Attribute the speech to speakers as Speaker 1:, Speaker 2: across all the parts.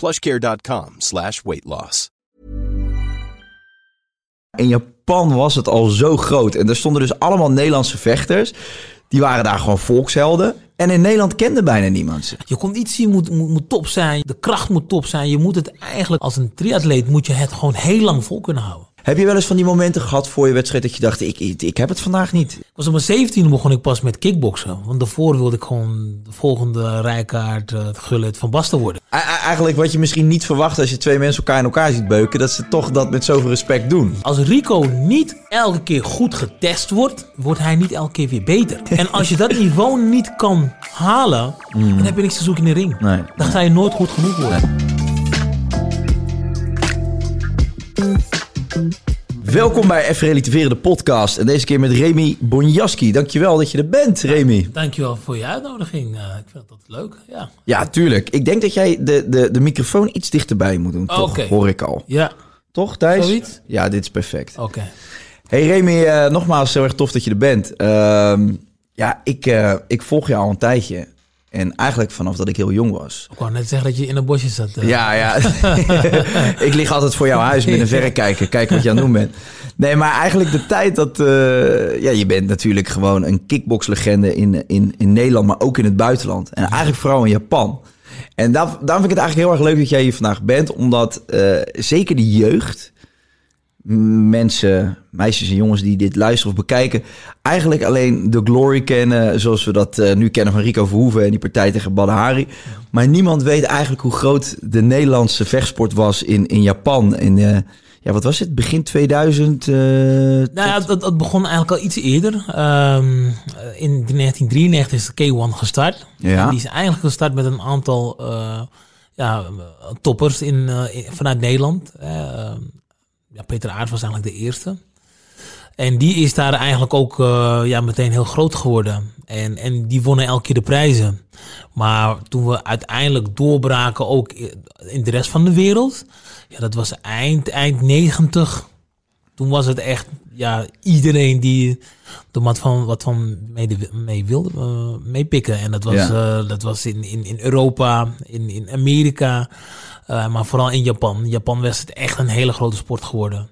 Speaker 1: plushcare.com slash weight loss.
Speaker 2: In Japan was het al zo groot. En er stonden dus allemaal Nederlandse vechters. Die waren daar gewoon volkshelden. En in Nederland kende bijna niemand ze.
Speaker 3: Je conditie moet, moet, moet top zijn, de kracht moet top zijn. Je moet het eigenlijk, als een triatleet, moet je het gewoon heel lang vol kunnen houden.
Speaker 2: Heb je wel eens van die momenten gehad voor je wedstrijd dat je dacht, ik, ik, ik heb het vandaag niet?
Speaker 3: Ik was op mijn 17 begon ik pas met kickboksen. Want daarvoor wilde ik gewoon de volgende rijkaart, uh, het gullet van Basten worden.
Speaker 2: Eigenlijk wat je misschien niet verwacht als je twee mensen elkaar in elkaar ziet beuken, dat ze toch dat met zoveel respect doen.
Speaker 3: Als Rico niet elke keer goed getest wordt, wordt hij niet elke keer weer beter. en als je dat niveau niet kan halen, dan heb je niks te zoeken in de ring.
Speaker 2: Nee.
Speaker 3: Dan ga je nooit goed genoeg worden.
Speaker 2: Welkom bij Even Relativeren, de podcast. En deze keer met Remy Bonjaski. Dankjewel dat je er bent, Remy.
Speaker 3: Dankjewel voor je uitnodiging. Uh, ik vind dat leuk. Ja,
Speaker 2: Ja, tuurlijk. Ik denk dat jij de, de, de microfoon iets dichterbij moet doen, toch? Hoor ik al.
Speaker 3: ja.
Speaker 2: Toch, Thijs?
Speaker 3: Zoiets?
Speaker 2: Ja, dit is perfect.
Speaker 3: oké.
Speaker 2: Hey Remy, eh, nogmaals heel erg tof dat je er bent. Ehm, ja, ik, eh, ik volg je al een tijdje. En eigenlijk vanaf dat ik heel jong was.
Speaker 3: Ik wou net zeggen dat je in een bosje zat. eh.
Speaker 2: Ja, ja. ik lig altijd voor jouw huis met een verrekijker. Kijken wat je aan het doen bent. Nee, maar eigenlijk de tijd dat... eh, ja, je bent natuurlijk gewoon een kickboxlegende in, in, in Nederland, maar ook in het buitenland. En eigenlijk vooral in Japan. En daar, daarom vind ik het eigenlijk heel erg leuk dat jij hier vandaag bent. Omdat eh, zeker de jeugd, mensen, meisjes en jongens die dit luisteren of bekijken... eigenlijk alleen de glory kennen zoals we dat eh, nu kennen van Rico Verhoeven... en die partij tegen Badahari. Maar niemand weet eigenlijk hoe groot de Nederlandse vechtsport was in, in Japan. In, eh, ja, wat was het? Begin 2000? eh,
Speaker 3: Nou ja, dat, dat begon eigenlijk al iets eerder. Ehm, in 1993 is de K1 gestart.
Speaker 2: Ja.
Speaker 3: En die is eigenlijk gestart met een aantal ja, toppers in, in- vanuit Nederland. Ja, Peter Aert was eigenlijk de eerste. En die is daar eigenlijk ook eh, ja, meteen heel groot geworden. En, en die wonnen elke keer de prijzen. Maar toen we uiteindelijk doorbraken ook in de rest van de wereld. Ja, dat was eind, eind 90. Toen was het echt ja, iedereen die er wat van, wat van mee, mee wilde eh, meepikken. En dat was,
Speaker 2: Ja.
Speaker 3: eh, dat was in, in, in Europa, in, in Amerika, eh, maar vooral in Japan. In Japan was het echt een hele grote sport geworden.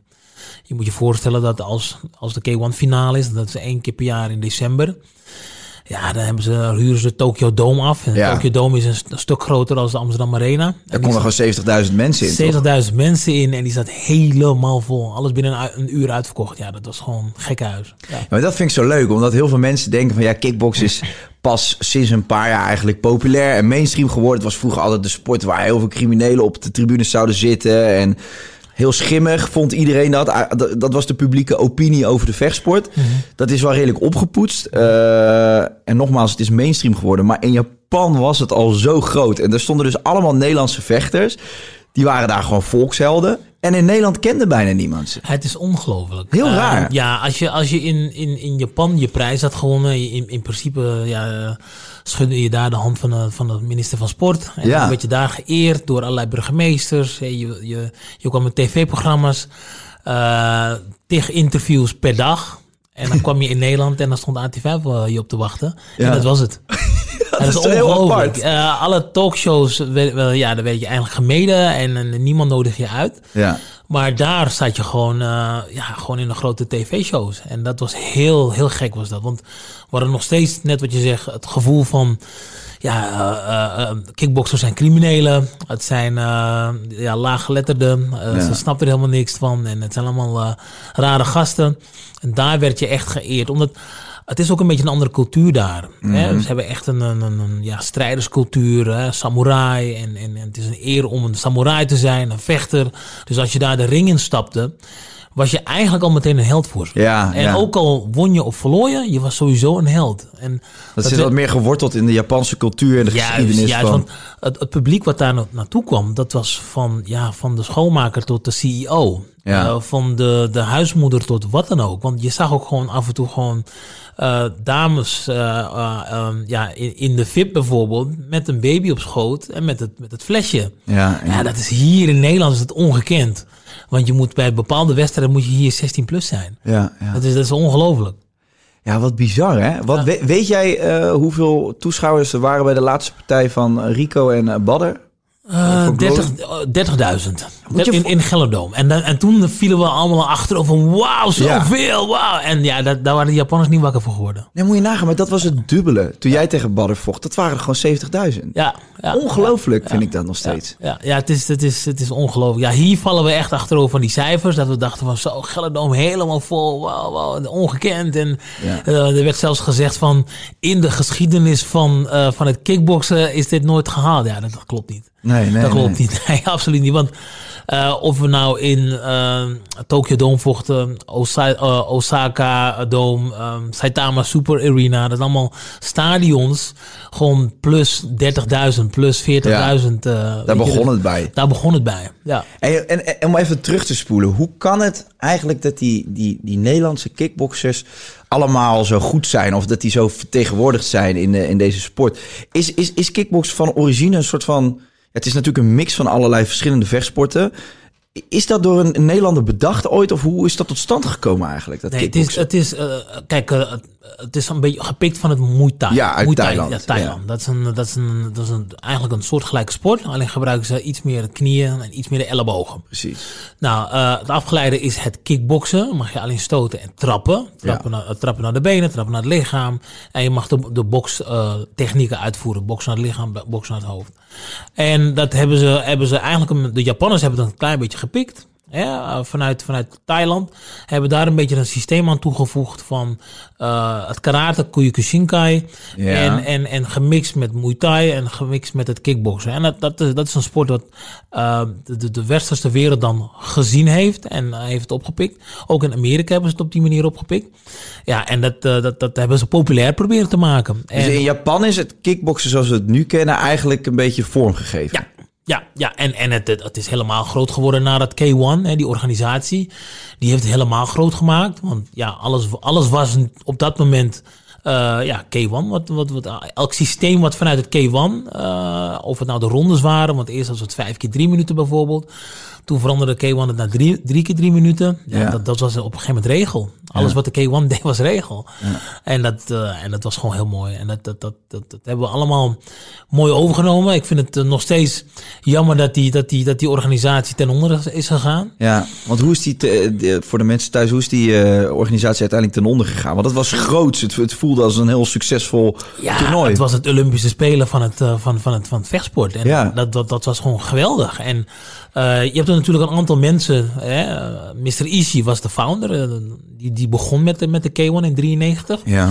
Speaker 3: Je moet je voorstellen dat als, als de K1 finale is, dat is één keer per jaar in december. Ja, dan hebben ze, huren ze de Tokyo Dome af. En
Speaker 2: Ja.
Speaker 3: Tokyo Dome is een, st- een stuk groter dan de Amsterdam Arena.
Speaker 2: Daar konden gewoon 70.000 mensen in, toch?
Speaker 3: 70.000 mensen in en die zat helemaal vol. Alles binnen een, uur uitverkocht. Ja, dat was gewoon gek huis. Ja,
Speaker 2: maar dat vind ik zo leuk, omdat heel veel mensen denken van ja, kickbox is pas sinds een paar jaar eigenlijk populair en mainstream geworden. Het was vroeger altijd de sport waar heel veel criminelen op de tribunes zouden zitten en heel schimmig vond iedereen dat. Ah, dat- was de publieke opinie over de vechtsport. Dat is wel redelijk opgepoetst. Eh, en nogmaals, het is mainstream geworden. Maar in Japan was het al zo groot. En er stonden dus allemaal Nederlandse vechters. Die waren daar gewoon volkshelden. En in Nederland kende bijna niemand ze.
Speaker 3: Het is ongelooflijk.
Speaker 2: Heel
Speaker 3: Eh,
Speaker 2: raar.
Speaker 3: ja, als je, als je in, in, in Japan je prijs had gewonnen, in, in principe ja, schudde je daar de hand van de, van de minister van Sport. En
Speaker 2: Ja.
Speaker 3: dan werd je daar geëerd door allerlei burgemeesters. Je, je, je kwam met tv-programma's, eh tegen interviews per dag. En dan kwam je in Nederland en dan stond AT5 eh, je op te wachten.
Speaker 2: Ja.
Speaker 3: En dat was het. dat,
Speaker 2: is heel
Speaker 3: ongelooflijk.
Speaker 2: apart.
Speaker 3: Alle talkshows, wel, ja, daar werd je eigenlijk gemeden en, en niemand nodig je uit.
Speaker 2: Ja.
Speaker 3: Maar daar zat je gewoon, eh, ja, gewoon in de grote tv-shows. En dat was heel, heel gek was dat. Want we hadden nog steeds, net wat je zegt, het gevoel van... ja, eh, eh, kickboxers zijn criminelen. Het zijn ja, laaggeletterden.
Speaker 2: Ja.
Speaker 3: Ze snappen er helemaal niks van. En het zijn allemaal rare gasten. En daar werd je echt geëerd. Omdat het is ook een beetje een andere cultuur daar. Hè? Ze hebben echt een, een, een, ja, strijderscultuur. Hè? Samurai. En, en, en het is een eer om een samurai te zijn. Een vechter. Dus als je daar de ring in stapte... was je eigenlijk al meteen een held voor ze.
Speaker 2: Ja,
Speaker 3: en
Speaker 2: ja.
Speaker 3: ook al won je of verloor je... je was sowieso een held. En
Speaker 2: Dat, zit wat meer geworteld in de Japanse cultuur en de geschiedenis
Speaker 3: juist,
Speaker 2: van...
Speaker 3: want het, het publiek wat daar na- naartoe kwam, dat was van, ja, van de schoonmaker tot de CEO.
Speaker 2: Ja.
Speaker 3: Eh, van de, de huismoeder tot wat dan ook. Want je zag ook gewoon af en toe gewoon eh, dames eh, eh, ehm, ja, in, in de VIP bijvoorbeeld, met een baby op schoot en met het, met het flesje.
Speaker 2: Ja,
Speaker 3: Ja, dat is hier in Nederland is het ongekend. Want je moet bij bepaalde wedstrijden moet je hier 16 plus zijn.
Speaker 2: ja, ja.
Speaker 3: Dat is, dat is ongelooflijk.
Speaker 2: ja, wat bizar hè? Wat, we- weet jij hoeveel toeschouwers er waren bij de laatste partij van Rico en Badder?
Speaker 3: Eh,
Speaker 2: Voor
Speaker 3: 30 eh, 30.000
Speaker 2: Moet je
Speaker 3: in, in Gelderdoom. En, dan, en toen vielen we allemaal achter van wauw, zoveel, wauw. En ja, dat, daar waren de Japanners niet wakker voor geworden.
Speaker 2: Nee, moet je nagaan, maar dat was het dubbele. Toen jij tegen Badder vocht, dat waren er gewoon 70.000.
Speaker 3: Ja, ja,
Speaker 2: Ongelooflijk vind ik dat nog
Speaker 3: ja,
Speaker 2: steeds.
Speaker 3: Ja, ja het, is, het, is, het is ongelooflijk. Ja, hier vallen we echt achterover van die cijfers. Dat we dachten van zo, Gelderdoom helemaal vol, wauw, ongekend. En
Speaker 2: Ja.
Speaker 3: eh, er werd zelfs gezegd van in de geschiedenis van, eh, van het kickboksen is dit nooit gehaald. Ja, dat, dat klopt niet.
Speaker 2: Nee, nee,
Speaker 3: dat klopt
Speaker 2: nee.
Speaker 3: niet. Nee, absoluut niet. Want eh, of we nou in eh, Tokyo Dome vochten, Osa- eh, Osaka Dome, ehm, Saitama Super Arena, dat zijn allemaal stadions. Gewoon plus 30.000, plus 40.000. eh,
Speaker 2: Daar begon
Speaker 3: dus-
Speaker 2: het bij.
Speaker 3: Daar begon het bij. Ja.
Speaker 2: En, en, en om even terug te spoelen, hoe kan het eigenlijk dat die, die, die Nederlandse kickboxers allemaal zo goed zijn of dat die zo vertegenwoordigd zijn in, in deze sport? Is, is, is kickbox van origine een soort van. Het is natuurlijk een mix van allerlei verschillende vechtsporten. Is dat door een, Nederlander bedacht ooit of hoe is dat tot stand gekomen eigenlijk? Dat
Speaker 3: Nee, het is, het is eh, kijk, eh, het, het is een beetje gepikt van het Muay Thai.
Speaker 2: Ja, uit
Speaker 3: Muay Thai,
Speaker 2: Thailand,
Speaker 3: Ja, Thailand.
Speaker 2: ja.
Speaker 3: Dat is, een, dat is, een, dat is een, eigenlijk een soortgelijke sport. Alleen gebruiken ze iets meer de knieën en iets meer de ellebogen.
Speaker 2: Precies.
Speaker 3: Nou, eh, het afgeleide is het kickboksen. Mag je alleen stoten en trappen. Trappen, naar, eh, trappen naar de benen, trappen naar het lichaam. En je mag de, de bokstechnieken uitvoeren. Boksen naar het lichaam, boksen naar het hoofd. En dat hebben ze, hebben ze eigenlijk, een- de Japanners hebben het een klein beetje gepikt. Hè, vanuit, vanuit Thailand hebben daar een beetje een systeem aan toegevoegd van eh, het karate, Kyokushinkai.
Speaker 2: Ja.
Speaker 3: En, en, en gemixt met Muay Thai en gemixt met het kickboksen. En dat, dat, is, dat is een sport wat eh, de, de, de westerse wereld dan gezien heeft en heeft het opgepikt. Ook in Amerika hebben ze het op die manier opgepikt. Ja, en dat, eh, dat, dat hebben ze populair proberen te maken.
Speaker 2: Dus in Japan is het kickboksen zoals we het nu kennen eigenlijk een beetje vormgegeven.
Speaker 3: ja, ja, ja, en, en het, het, is helemaal groot geworden nadat K1, hè, die organisatie, die heeft het helemaal groot gemaakt. Want ja, alles, alles was op dat moment eh, ja, K1. Wat, wat, wat, elk systeem wat vanuit het K1, eh, of het nou de rondes waren, want eerst was het vijf keer drie minuten bijvoorbeeld. Toen veranderde K1 het naar drie, drie keer drie minuten. Ja,
Speaker 2: Ja.
Speaker 3: Dat, dat was op een gegeven moment regel. Alles wat de K1 deed was regel. En, dat, eh, en dat was gewoon heel mooi. En dat, dat, dat, dat, dat hebben we allemaal mooi overgenomen. Ik vind het eh, nog steeds jammer dat die, dat, die, dat die organisatie ten onder is gegaan.
Speaker 2: Ja, want hoe is die, te- de- voor de mensen thuis, hoe is die eh, organisatie uiteindelijk ten onder gegaan? Want dat was groots. Het, het voelde als een heel succesvol
Speaker 3: Ja,
Speaker 2: toernooi.
Speaker 3: het was het Olympische Spelen van het, eh, van, van het, van het vechtsport. En
Speaker 2: Ja.
Speaker 3: dat, dat, dat was gewoon geweldig. En eh, je hebt er natuurlijk een aantal mensen. Hè, Mr. Ishii was de founder. eh, die, die begon met de, met de K1 in 93.
Speaker 2: Ja,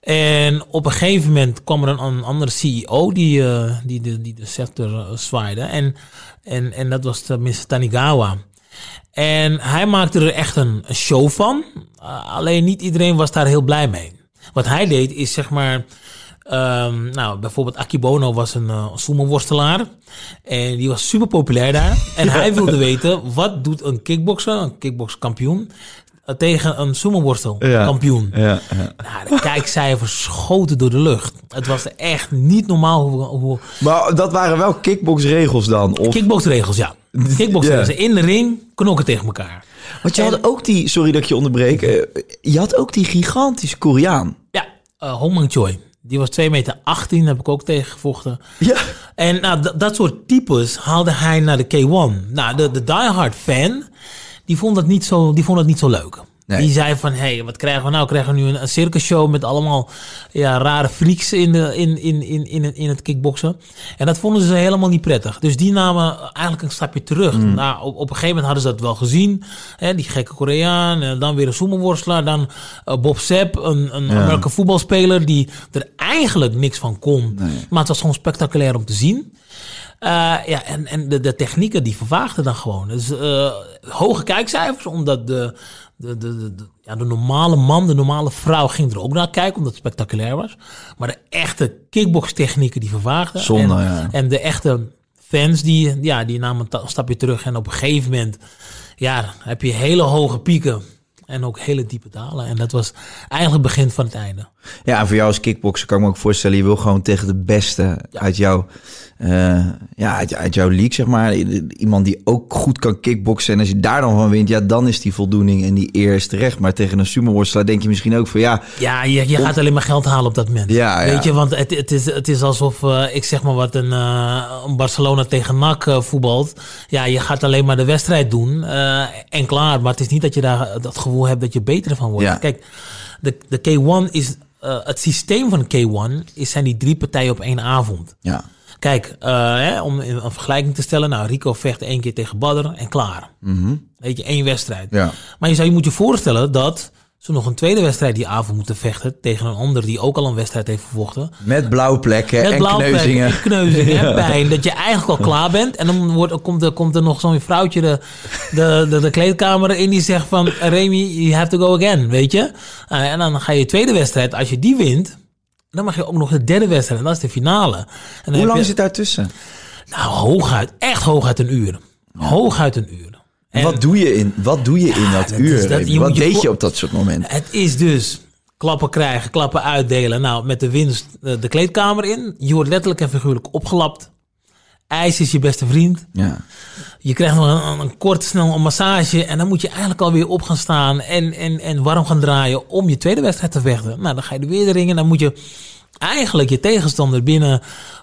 Speaker 3: En op een gegeven moment kwam er een, een andere CEO die, eh, die, de, die de sector zwaaide. En, en, en dat was de Mr. Tanigawa. En hij maakte er echt een, een show van. Alleen niet iedereen was daar heel blij mee. Wat hij deed is zeg maar... ehm, nou, bijvoorbeeld Akibono was een uh, sumo-worstelaar. En die was super populair daar. En hij wilde weten, wat doet een kickbokser, een kickbokskampioen... eh, tegen een sumo-worstelkampioen.
Speaker 2: ja, ja.
Speaker 3: Nou, de kijkcijfers schoten door de lucht. Het was echt niet normaal hoe... hoe
Speaker 2: Maar dat waren wel kickboxregels dan? Of,
Speaker 3: kickboxregels, ja. Kickboxregels.
Speaker 2: Ja.
Speaker 3: In de ring, knokken tegen elkaar.
Speaker 2: want je had ook die, sorry dat ik je onderbreek, eh, je had ook die gigantische Koreaan.
Speaker 3: Ja, uh, Hong Mang Choi. Die was 2 meter 18, heb ik ook tegen gevochten.
Speaker 2: Ja.
Speaker 3: En nou, dat soort types haalde hij naar de K1. Nou, de, de diehard fan, die vond dat niet zo, die vond dat niet zo leuk.
Speaker 2: Nee.
Speaker 3: Die zei van, hé, hey, wat krijgen we nou? Krijgen we nu een, circusshow met allemaal ja, rare freaks in, de, in, in, in, in, het- in het kickboksen. En dat vonden ze helemaal niet prettig. Dus die namen eigenlijk een stapje terug.
Speaker 2: Mm.
Speaker 3: Nou, op, op een gegeven moment hadden ze dat wel gezien. Hè, die gekke Koreaan, en dan weer een sumo-worstelaar. Dan eh, Bob Sepp, een, een Amerikaanse voetbalspeler die er eigenlijk niks van kon. Maar het was gewoon spectaculair om te zien. Eh, ja, en, en de, de technieken die vervaagden dan gewoon. Dus eh, hoge kijkcijfers, omdat de, de, de, ja, de normale man, de normale vrouw ging er ook naar kijken, omdat het spectaculair was. Maar de echte kickbox-technieken die vervaagden.
Speaker 2: Zonde,
Speaker 3: en,
Speaker 2: ja.
Speaker 3: en de echte fans, die, ja, die namen een ta- stapje terug. En op een gegeven moment ja, heb je hele hoge pieken en ook hele diepe dalen. En dat was eigenlijk het begin van het einde.
Speaker 2: Ja, en voor jou als kickboxer kan ik me ook voorstellen, je wil gewoon tegen de beste uit jouw, eh, ja, uit, uit jouw league, zeg maar. Iemand die ook goed kan kickboksen. En als je daar dan van wint, ja, dan is die voldoening en die eer is terecht. Maar tegen een sumo-worstelaar denk je misschien ook van, ja,
Speaker 3: Ja, je, je gaat alleen maar geld halen op dat moment.
Speaker 2: Ja, ja.
Speaker 3: Weet je, want het, het, is, het is alsof eh, ik zeg maar wat een, eh, Barcelona tegen NAC voetbalt. Ja, je gaat alleen maar de wedstrijd doen en klaar. Maar het is niet dat je daar dat gevoel hebt dat je beter van wordt.
Speaker 2: Ja.
Speaker 3: Kijk, de, de K1 is, het systeem van de K1 is, zijn die drie partijen op één avond.
Speaker 2: ja,
Speaker 3: Kijk, eh, hè, om een vergelijking te stellen. Nou, Rico vecht één keer tegen Badr en klaar. Weet je, één wedstrijd.
Speaker 2: Ja.
Speaker 3: Maar je zou je moet je voorstellen dat ze nog een tweede wedstrijd die avond moeten vechten tegen een ander die ook al een wedstrijd heeft vervochten.
Speaker 2: met blauwe plekken
Speaker 3: Met
Speaker 2: en
Speaker 3: blauwplekken
Speaker 2: kneuzingen.
Speaker 3: en kneuzingen en pijn. Dat je eigenlijk al klaar bent. En dan wordt, komt, er, komt er nog zo'n vrouwtje de, de, de, de kleedkamer in die zegt van... Remy, you have to go again, weet je? Eh, en dan ga je tweede wedstrijd. Als je die wint, dan mag je ook nog de derde wedstrijd. En dat is de finale. En
Speaker 2: Hoe lang
Speaker 3: je-
Speaker 2: zit daar tussen?
Speaker 3: Nou, hooguit. Echt hooguit een uur. Hooguit een uur. En-
Speaker 2: wat doe je in, wat doe je in dat
Speaker 3: dat
Speaker 2: uur?
Speaker 3: dat- je
Speaker 2: wat
Speaker 3: je
Speaker 2: deed je op dat soort momenten?
Speaker 3: Het is dus klappen krijgen, klappen uitdelen. Nou, met de winst eh, de kleedkamer in. Je wordt letterlijk en figuurlijk opgelapt. IJs is je beste vriend.
Speaker 2: Ja.
Speaker 3: Je krijgt nog een, kort, snel een massage. En dan moet je eigenlijk alweer op gaan staan en, en, en warm gaan draaien om je tweede wedstrijd te vechten. Nou, dan ga je er weer de ringen. Dan moet je eigenlijk je tegenstander binnen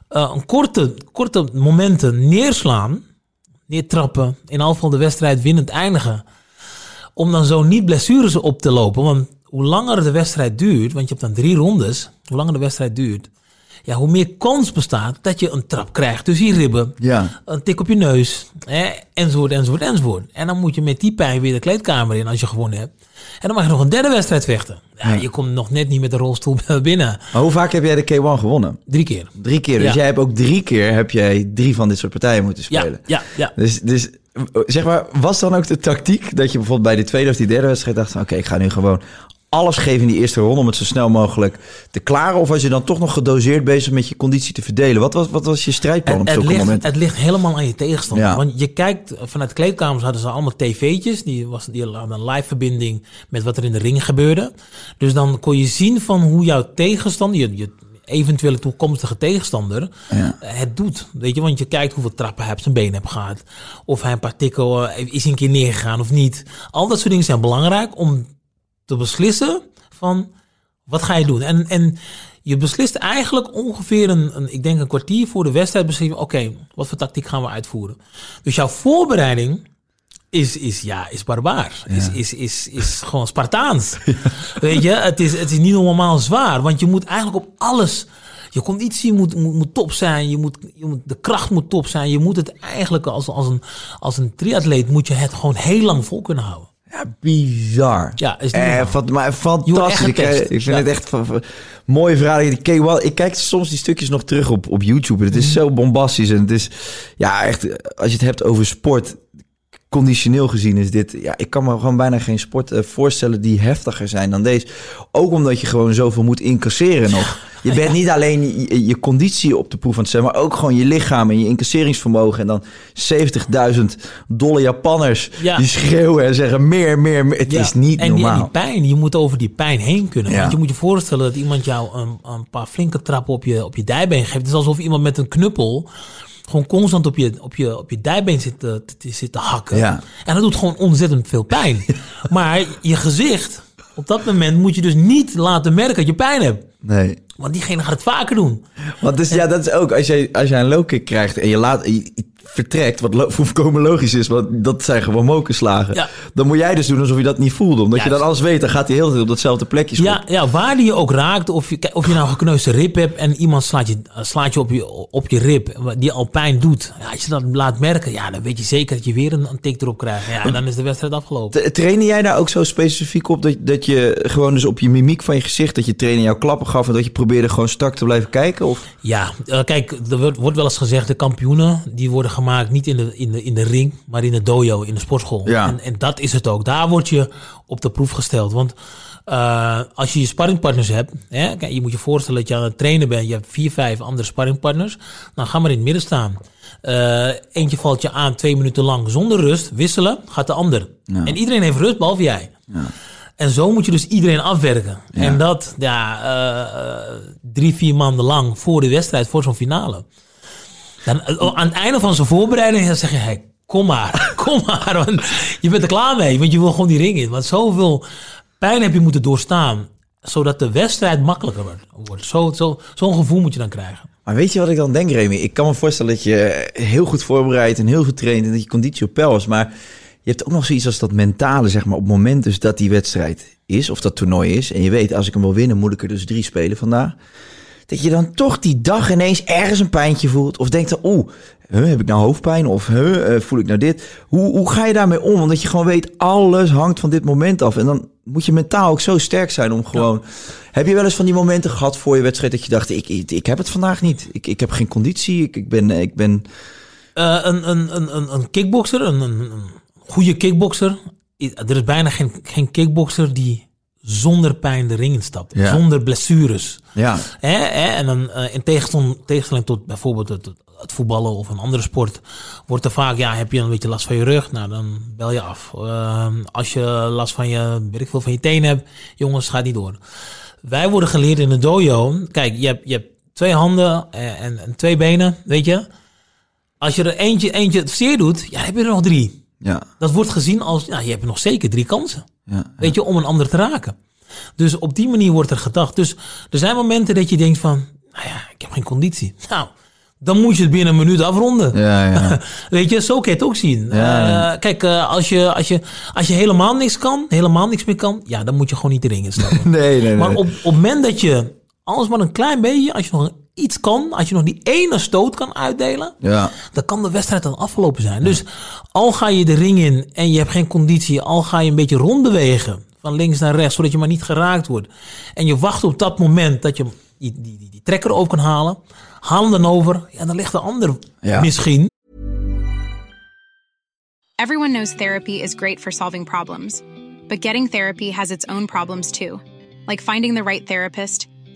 Speaker 3: eh, een korte, korte momenten neerslaan. Neertrappen. In afval van de wedstrijd winnend eindigen. Om dan zo niet blessures op te lopen. Want hoe langer de wedstrijd duurt, want je hebt dan drie rondes. Hoe langer de wedstrijd duurt, ja, hoe meer kans bestaat dat je een trap krijgt tussen je ribben
Speaker 2: Ja.
Speaker 3: een tik op je neus, hè, enzovoort, enzovoort, enzovoort. En dan moet je met die pijn weer de kleedkamer in als je gewonnen hebt. En dan mag je nog een derde wedstrijd vechten. Ja, Je komt nog net niet met de rolstoel binnen.
Speaker 2: Maar hoe vaak heb jij de K1 gewonnen?
Speaker 3: Drie keer.
Speaker 2: Drie keer. Dus jij hebt ook drie keer heb jij drie van dit soort partijen moeten spelen.
Speaker 3: ja, ja.
Speaker 2: Dus, dus zeg maar, was dan ook de tactiek dat je bijvoorbeeld bij de tweede of die derde wedstrijd dacht: oké, ik ga nu gewoon alles geven in die eerste ronde om het zo snel mogelijk te klaren? Of was je dan toch nog gedoseerd bezig met je conditie te verdelen? Wat was, wat was je strijdplan op
Speaker 3: Het, ligt,
Speaker 2: momenten?
Speaker 3: het ligt helemaal aan je tegenstander.
Speaker 2: Ja.
Speaker 3: Want je kijkt, vanuit de kleedkamers hadden ze allemaal tv'tjes. Die, was, die hadden een live verbinding met wat er in de ring gebeurde. Dus dan kon je zien van hoe jouw tegenstander, je, je eventuele toekomstige tegenstander,
Speaker 2: Ja.
Speaker 3: eh, het doet. Weet je, want je kijkt hoeveel trappen hij op zijn been heeft gehad. Of hij een paar tikken eh, is een keer neergegaan of niet. Al dat soort dingen zijn belangrijk om te beslissen van wat ga je doen. En, en je beslist eigenlijk ongeveer een, een, ik denk een kwartier voor de wedstrijd oké, wat voor tactiek gaan we uitvoeren. Dus jouw voorbereiding is, is, ja, is barbaar. Is, is, is, is gewoon Spartaans. Weet je, het is, het is niet normaal zwaar. Want je moet eigenlijk op alles... Je conditie moet, moet, moet top zijn. Je moet, je moet, de kracht moet top zijn. Je moet het eigenlijk als, als, een, als een triatleet... moet je het gewoon heel lang vol kunnen houden.
Speaker 2: Ja, bizar.
Speaker 3: Ja, is niet
Speaker 2: Eh, fant- maar fantastisch. Ik, eh, ik vind
Speaker 3: Ja.
Speaker 2: het echt van, van- mooie verhalen. Die K1, ik kijk soms die stukjes nog terug op, op YouTube. Het
Speaker 3: Mhm.
Speaker 2: is zo bombastisch. En het is, ja, echt, als je het hebt over sport, conditioneel gezien is dit... Ja, ik kan me gewoon bijna geen sport eh, voorstellen die heftiger zijn dan deze. Ook omdat je gewoon zoveel moet incasseren nog. Je bent niet alleen je, je conditie op de proef aan het stellen, maar ook gewoon je lichaam en je incasseringsvermogen. En dan 70.000 dolle Japanners
Speaker 3: Ja.
Speaker 2: die schreeuwen en zeggen meer, meer, meer. Het
Speaker 3: Ja,
Speaker 2: is niet
Speaker 3: en die,
Speaker 2: normaal.
Speaker 3: en die pijn, je moet over die pijn heen kunnen.
Speaker 2: Ja.
Speaker 3: Want je moet je voorstellen dat iemand jou een, een paar flinke trappen op je, op je dijbeen geeft. Het is alsof iemand met een knuppel gewoon constant op je, op je, op je dijbeen zit te, zit te hakken.
Speaker 2: Ja.
Speaker 3: En dat doet gewoon ontzettend veel pijn. Maar je gezicht, op dat moment moet je dus niet laten merken dat je pijn hebt.
Speaker 2: Nee.
Speaker 3: Want diegene gaat het vaker doen.
Speaker 2: Want dus, ja, dat is ook, als jij, als jij een low kick krijgt en je laat, je- vertrekt, wat lo volkomen logisch is, want dat zijn gewoon mokerslagen.
Speaker 3: Ja.
Speaker 2: Dan moet jij dus doen alsof je dat niet voelde. Omdat
Speaker 3: Ja,
Speaker 2: je dan alles weet, dan gaat hij heel tijd op datzelfde plekje schoppen.
Speaker 3: Ja, ja, waar die je ook raakt, of je, of je nou een gekneusde rib hebt en iemand slaat je, slaat je, op, je op je rib, die al pijn doet. Ja, als je dat laat merken, ja, dan weet je zeker dat je weer een, een tik erop krijgt. Ja, en dan is de wedstrijd afgelopen.
Speaker 2: Tra- Trainde jij daar ook zo specifiek op dat, dat je gewoon dus op je mimiek van je gezicht, dat je trainer jouw klappen gaf en dat je probeerde gewoon strak te blijven kijken? Of?
Speaker 3: Ja, eh, kijk, er wordt, wordt wel eens gezegd, de kampioenen, die worden gemaakt niet in de, in de, in de ring, maar in de dojo, in de sportschool.
Speaker 2: Ja.
Speaker 3: En, en dat is het ook. Daar word je op de proef gesteld. Want eh, als je je sparringpartners hebt, hè, kijk, je moet je voorstellen dat je aan het trainen bent, je hebt vier, vijf andere sparringpartners, dan ga maar in het midden staan. Eh, eentje valt je aan twee minuten lang zonder rust, wisselen, gaat de ander. En iedereen heeft rust, behalve jij. En zo moet je dus iedereen afwerken. En dat ja, eh, drie, vier maanden lang voor de wedstrijd, voor zo'n finale. Dan, eh, aan het einde van zijn voorbereiding dan zeg je, hey, kom maar, kom maar. Want je bent er klaar mee, want je wil gewoon die ring in. Want zoveel pijn heb je moeten doorstaan, zodat de wedstrijd makkelijker wordt. Zo, zo, zo'n gevoel moet je dan krijgen.
Speaker 2: Maar weet je wat ik dan denk, Remy? Ik kan me voorstellen dat je heel goed voorbereid en heel getraind en dat je conditie op peil is. Maar je hebt ook nog zoiets als dat mentale, zeg maar, op het moment dus dat die wedstrijd is of dat toernooi is. En je weet, als ik hem wil winnen, moet ik er dus drie spelen vandaag. Dat je dan toch die dag ineens ergens een pijntje voelt. Of denkt dan, oeh, heb ik nou hoofdpijn? Of eh, voel ik nou dit? Hoe, hoe ga je daarmee om? Omdat je gewoon weet, alles hangt van dit moment af. En dan moet je mentaal ook zo sterk zijn om gewoon... Heb je wel eens van die momenten gehad voor je wedstrijd dat je dacht, ik, ik, ik heb het vandaag niet. Ik, ik heb geen conditie. Ik, ik ben... Ik ben
Speaker 3: Eh, een, een, een, een, kickboxer, een, een, een goede kickboxer. Er is bijna geen, geen kickboxer die zonder pijn de ring instapt.
Speaker 2: Ja.
Speaker 3: Zonder blessures.
Speaker 2: ja,
Speaker 3: Hè, hè? En dan eh, in tegenstelling, tot bijvoorbeeld het, het voetballen of een andere sport, wordt er vaak, ja, heb je een beetje last van je rug? Nou, dan bel je af. Ehm, als je last van je, weet ik veel, van je tenen hebt, jongens, ga niet door. Wij worden geleerd in de dojo. Kijk, je hebt, je hebt twee handen en, en, en twee benen, weet je. Als je er eentje, eentje het zeer doet, ja, dan heb je er nog drie.
Speaker 2: Ja,
Speaker 3: Dat wordt gezien als, ja, je hebt nog zeker drie kansen.
Speaker 2: ja.
Speaker 3: Weet je, om een ander te raken. Dus op die manier wordt er gedacht. Dus er zijn momenten dat je denkt van, nou ja, ik heb geen conditie. Nou, dan moet je het binnen een minuut afronden.
Speaker 2: Ja, ja.
Speaker 3: Weet je, zo kan je het ook zien.
Speaker 2: Ja.
Speaker 3: Eh, kijk, eh, als, je, als, je, als je helemaal niks kan, helemaal niks meer kan, ja, dan moet je gewoon niet de ring instappen.
Speaker 2: Nee, nee, nee.
Speaker 3: Maar op, op het moment dat je, alles maar een klein beetje, als je nog iets kan, als je nog die ene stoot kan uitdelen,
Speaker 2: Ja,
Speaker 3: dan kan de wedstrijd dan afgelopen zijn. Dus al ga je de ring in en je hebt geen conditie, al ga je een beetje rondbewegen van links naar rechts, zodat je maar niet geraakt wordt. En je wacht op dat moment dat je die, die, die, die trekker over kan halen, haal hem dan over, ja, dan ligt de ander
Speaker 2: Ja.
Speaker 3: misschien.
Speaker 4: Everyone knows therapy is great for solving problems, but getting therapy has its own problems too, like finding the right therapist,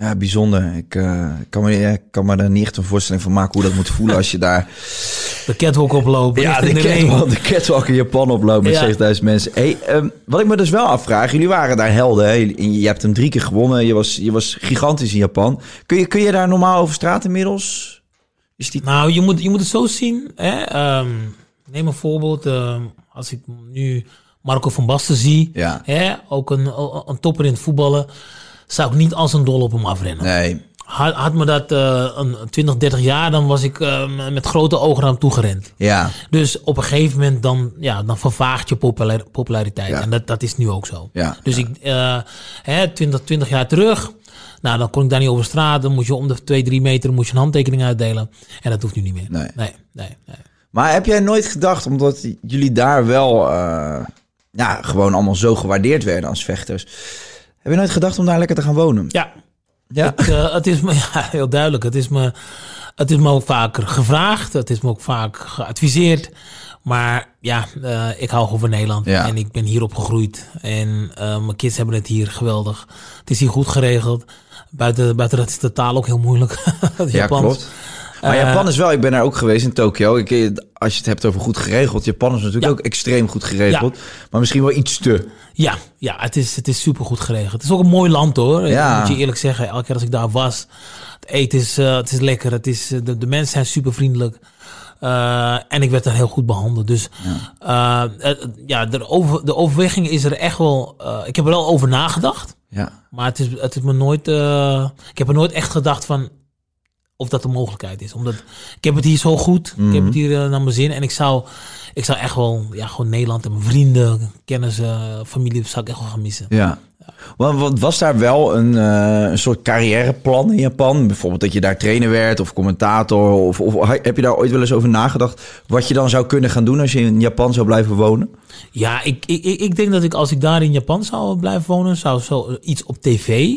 Speaker 2: Ja, bijzonder. Ik eh, kan, me, ik kan me daar niet echt een voorstelling van maken hoe dat moet voelen als je daar...
Speaker 3: De catwalk oplopen.
Speaker 2: Ja, de
Speaker 3: de
Speaker 2: catwalk, de catwalk in Japan oploopt met
Speaker 3: Ja.
Speaker 2: 7000 mensen. Hey, ehm, wat ik me dus wel afvraag, jullie waren daar helden. Hè? Je, je hebt hem drie keer gewonnen. Je was, je was gigantisch in Japan. Kun je, kun je daar normaal over straat inmiddels? Is die...
Speaker 3: Nou, je moet, je moet het zo zien. Hè? ehm, neem een voorbeeld. ehm, als ik nu Marco van Basten zie,
Speaker 2: Ja.
Speaker 3: hè? ook een, een topper in het voetballen, zou ik niet als een dol op hem afrennen.
Speaker 2: Nee.
Speaker 3: Had, had me dat eh, een 20, 30 jaar, dan was ik eh, met grote ogen naar hem toegerend.
Speaker 2: Ja,
Speaker 3: Dus op een gegeven moment dan, ja, dan vervaagt je populair- populariteit.
Speaker 2: Ja.
Speaker 3: En dat, dat is nu ook zo.
Speaker 2: Ja.
Speaker 3: Dus ik, eh, hè, 20, 20 jaar terug, nou, dan kon ik daar niet over straat. Dan moest je om de 2, 3 meter moest je een handtekening uitdelen. En dat hoeft nu niet meer.
Speaker 2: Nee.
Speaker 3: nee, nee. nee.
Speaker 2: Maar heb jij nooit gedacht, omdat jullie daar wel ja, gewoon allemaal zo gewaardeerd werden als vechters. Heb je nooit gedacht om daar lekker te gaan wonen?
Speaker 3: Ja,
Speaker 2: Ja.
Speaker 3: ik, eh, het is me ja, heel duidelijk. Het is, me, het is me ook vaker gevraagd. Het is me ook vaak geadviseerd. Maar ja, eh, ik hou gewoon van Nederland.
Speaker 2: Ja.
Speaker 3: En ik ben hier opgegroeid. En eh, mijn kids hebben het hier geweldig. Het is hier goed geregeld. Buiten, buiten dat is de taal ook heel moeilijk. het
Speaker 2: Ja,
Speaker 3: Japans.
Speaker 2: klopt. Maar
Speaker 3: Eh,
Speaker 2: Japan is wel, ik ben daar ook geweest in Tokio. Ik, eh, als je het hebt over goed geregeld, Japan is natuurlijk
Speaker 3: Ja.
Speaker 2: ook extreem goed geregeld. Maar misschien wel iets te.
Speaker 3: Ja, ja het, is, het is super goed geregeld. Het is ook een mooi land hoor.
Speaker 2: Ja.
Speaker 3: Moet je eerlijk zeggen, elke keer als ik daar was, het eten is, eh, het is lekker. Het is, de, de mensen zijn super vriendelijk. En ik werd daar heel goed behandeld. Dus ja, ja de, over, de overweging is er echt wel. ik heb er wel over nagedacht.
Speaker 2: Ja.
Speaker 3: Maar het is, het is me nooit. ik heb er nooit echt gedacht van. Of dat een mogelijkheid is. Omdat ik heb het hier zo goed. Ik
Speaker 2: Mhm.
Speaker 3: heb het hier eh, naar mijn zin. En ik zou, ik zou echt wel. Ja, gewoon Nederland en mijn vrienden, kennissen, familie. zou ik echt wel gaan missen.
Speaker 2: Ja. Want, want was daar wel een, eh, een soort carrièreplan in Japan? Bijvoorbeeld dat je daar trainer werd of commentator? Of, of heb je daar ooit wel eens over nagedacht? Wat je dan zou kunnen gaan doen als je in Japan zou blijven wonen?
Speaker 3: Ja, ik, ik, ik denk dat ik als ik daar in Japan zou blijven wonen, zou zo iets op tv,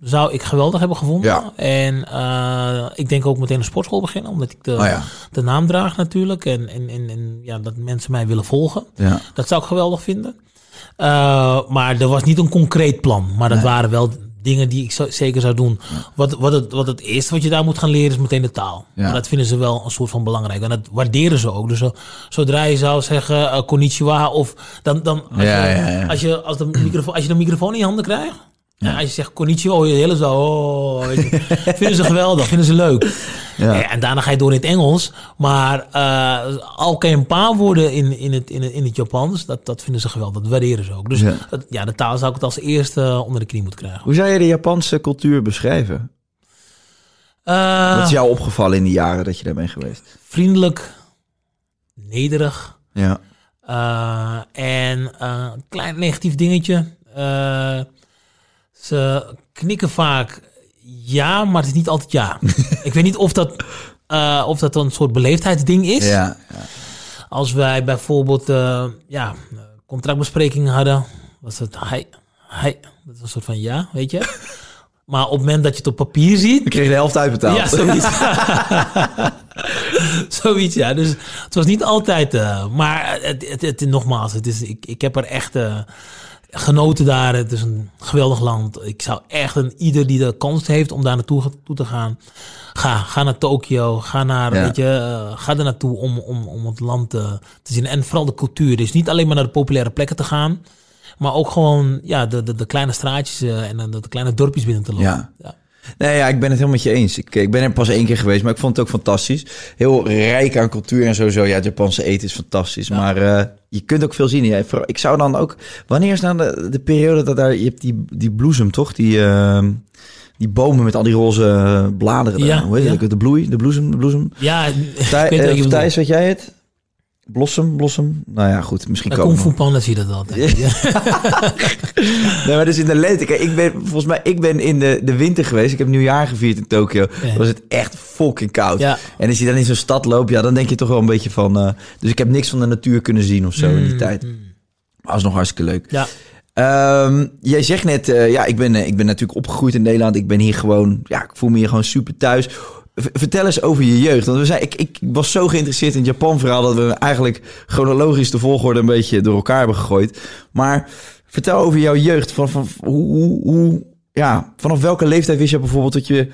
Speaker 3: zou ik geweldig hebben gevonden.
Speaker 2: Ja.
Speaker 3: En eh, ik denk ook meteen een sportschool beginnen, omdat ik de,
Speaker 2: Oh ja.
Speaker 3: de naam draag natuurlijk. En, en, en, en ja, dat mensen mij willen volgen.
Speaker 2: Ja.
Speaker 3: Dat zou ik geweldig vinden. Eh, maar er was niet een concreet plan. Maar dat waren wel dingen die ik zo- zeker zou doen. Wat, wat, het, wat het eerste wat je daar moet gaan leren is meteen de taal.
Speaker 2: Ja.
Speaker 3: Maar dat vinden ze wel een soort van belangrijk. En dat waarderen ze ook. Dus zo- zodra je zou zeggen eh, konnichiwa of dan... dan als,
Speaker 2: Ja,
Speaker 3: je,
Speaker 2: ja, ja.
Speaker 3: Als, je, als, de microfoon, als je de microfoon in je handen krijgt... Ja. als je zegt konnichiwa, hoor je hele zo... Oh, vinden ze geweldig, vinden ze leuk.
Speaker 2: Ja.
Speaker 3: Eh, En daarna ga je door in het Engels. Maar eh, al kan je een paar woorden in, in, het, in, het, in het Japans, dat, dat vinden ze geweldig. Dat waarderen ze ook. Dus
Speaker 2: Ja.
Speaker 3: het- ja, de taal zou ik het als eerste eh, onder de knie moeten krijgen.
Speaker 2: Hoe zou je de Japanse cultuur beschrijven? Wat is jou opgevallen in die jaren dat je daar bent geweest?
Speaker 3: Vriendelijk, nederig.
Speaker 2: Ja.
Speaker 3: en een klein negatief dingetje. Ze knikken vaak ja, maar het is niet altijd ja. ik weet niet of dat, eh, of dat een soort beleefdheidsding is.
Speaker 2: Ja.
Speaker 3: Als wij bijvoorbeeld eh, ja, contractbesprekingen hadden, was het hij, hij. Dat is een soort van ja, weet je. Maar op het moment dat je het op papier ziet,
Speaker 2: Ik kreeg de helft uitbetaald.
Speaker 3: ja, zoiets. zoiets, ja. Dus het was niet altijd. eh, maar het, het, het, nogmaals, het is, ik, ik heb er echt genoten daar. Het is een geweldig land. Ik zou echt een ieder die de kans heeft om daar naartoe toe te gaan. Ga, ga naar Tokio. Ga, naar,
Speaker 2: Ja.
Speaker 3: weet je, eh, ga er naartoe om, om, om het land eh, te zien. En vooral de cultuur. Dus niet alleen maar naar de populaire plekken te gaan. Maar ook gewoon ja, de, de, de kleine straatjes eh, en de, de kleine dorpjes binnen te lopen.
Speaker 2: Ja.
Speaker 3: ja.
Speaker 2: Nee, ja, ik ben het helemaal met je eens. Ik, ik ben er pas één keer geweest, maar ik vond het ook fantastisch. Heel rijk aan cultuur en sowieso. Ja, het Japanse eten is fantastisch. Maar eh, je kunt ook veel zien. Ja, ik zou dan ook... Wanneer is nou de, de periode dat daar... Je hebt die, die bloesem, toch? Die, eh, die bomen met al die roze bladeren. daar.
Speaker 3: Ja,
Speaker 2: Hoe heet
Speaker 3: ja.
Speaker 2: het? De bloei, de bloesem, de bloesem.
Speaker 3: Ja, ik weet wat
Speaker 2: eh, Thijs, weet jij het? Blossom, blossom. Nou ja, goed. Misschien komen
Speaker 3: Kung Fu Panda zie je dat altijd. Ja.
Speaker 2: Nee, maar dus in de lente. Kijk, ik ben volgens mij, ik ben in de, de winter geweest. Ik heb nieuwjaar gevierd in Tokio.
Speaker 3: Ja.
Speaker 2: Was het echt fucking koud.
Speaker 3: Ja.
Speaker 2: En als je dan in zo'n stad loopt, ja, dan denk je toch wel een beetje van. eh, dus ik heb niks van de natuur kunnen zien of zo in die
Speaker 3: Mm,
Speaker 2: tijd.
Speaker 3: mm.
Speaker 2: Maar was nog hartstikke leuk.
Speaker 3: Ja,
Speaker 2: Ehm, jij zegt net, eh, ja, ik ben, eh, ik ben natuurlijk opgegroeid in Nederland. Ik ben hier gewoon, ja, ik voel me hier gewoon super thuis. Vertel eens over je jeugd. Want we zijn, ik, ik was zo geïnteresseerd in het Japan-verhaal... dat we eigenlijk chronologisch de volgorde een beetje door elkaar hebben gegooid. Maar vertel over jouw jeugd. Van, van, hoe, hoe, ja, vanaf welke leeftijd wist je bijvoorbeeld dat je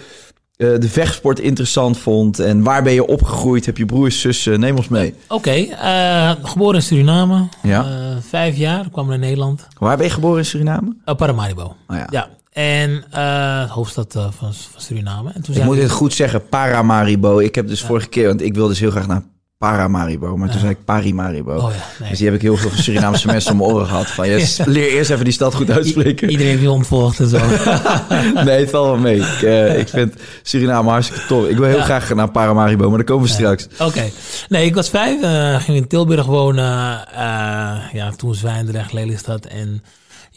Speaker 2: eh, de vechtsport interessant vond? En waar ben je opgegroeid? Heb je broers, zussen? Neem ons mee.
Speaker 3: oké. eh, geboren in Suriname.
Speaker 2: Ja.
Speaker 3: Eh, vijf jaar, kwam naar Nederland.
Speaker 2: Waar ben je geboren in Suriname?
Speaker 3: Paramaribo.
Speaker 2: Oh ja.
Speaker 3: Ja. En eh, hoofdstad eh, van, van Suriname. En toen
Speaker 2: Ik moet het goed zeggen, Paramaribo. Ik heb dus vorige keer, want ik wilde dus heel graag naar Paramaribo, maar toen zei ik Parimaribo.
Speaker 3: Oh ja, nee.
Speaker 2: Dus die heb ik heel veel Surinaamse mensen om mijn oren gehad. Van, yes, leer eerst even die stad goed uitspreken.
Speaker 3: I- iedereen je ontvolgd en zo.
Speaker 2: nee, het valt wel mee. Ik, eh, ik vind Suriname hartstikke tof. Ik wil heel graag naar Paramaribo, maar daar komen we straks.
Speaker 3: Oké. Nee, ik was vijf. ging in Tilburg wonen. eh, ja, toen Zwijndrecht, Lelystad. En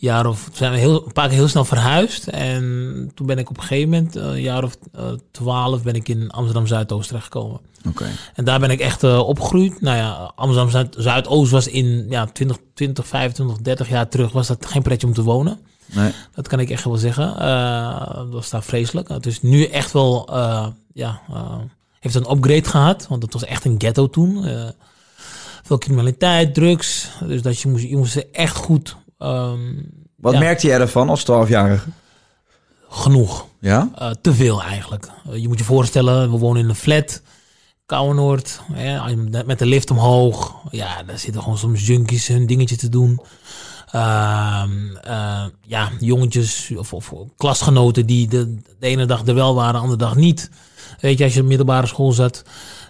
Speaker 3: jaar of... Zijn we heel, een paar keer heel snel verhuisd. En toen ben ik op een gegeven moment, eh, een jaar of eh, twaalf, ben ik in Amsterdam-Zuidoost terechtgekomen.
Speaker 2: Oké.
Speaker 3: En daar ben ik echt eh, opgegroeid. Nou ja, Amsterdam Zuid- Zuidoost was in ja, 20, 20, 25, 30 jaar terug was dat geen pretje om te wonen.
Speaker 2: Nee.
Speaker 3: Dat kan ik echt wel zeggen. Dat was daar vreselijk. Het is nu echt wel, ja, heeft een upgrade gehad. Want het was echt een ghetto toen. Veel criminaliteit, drugs. Dus dat je moest, je moest echt goed... ehm,
Speaker 2: Wat
Speaker 3: ja,
Speaker 2: merkte jij ervan als 12-jarige?
Speaker 3: genoeg.
Speaker 2: Ja?
Speaker 3: Eh, te veel eigenlijk. Eh, je moet je voorstellen, we wonen in een flat. Kouwenoord, hè, met de lift omhoog. Ja, daar zitten gewoon soms junkies hun dingetje te doen. Ehm, eh, ja, jongetjes of, of klasgenoten die de, de ene dag er wel waren, de andere dag niet. Weet je, als je op middelbare school zat.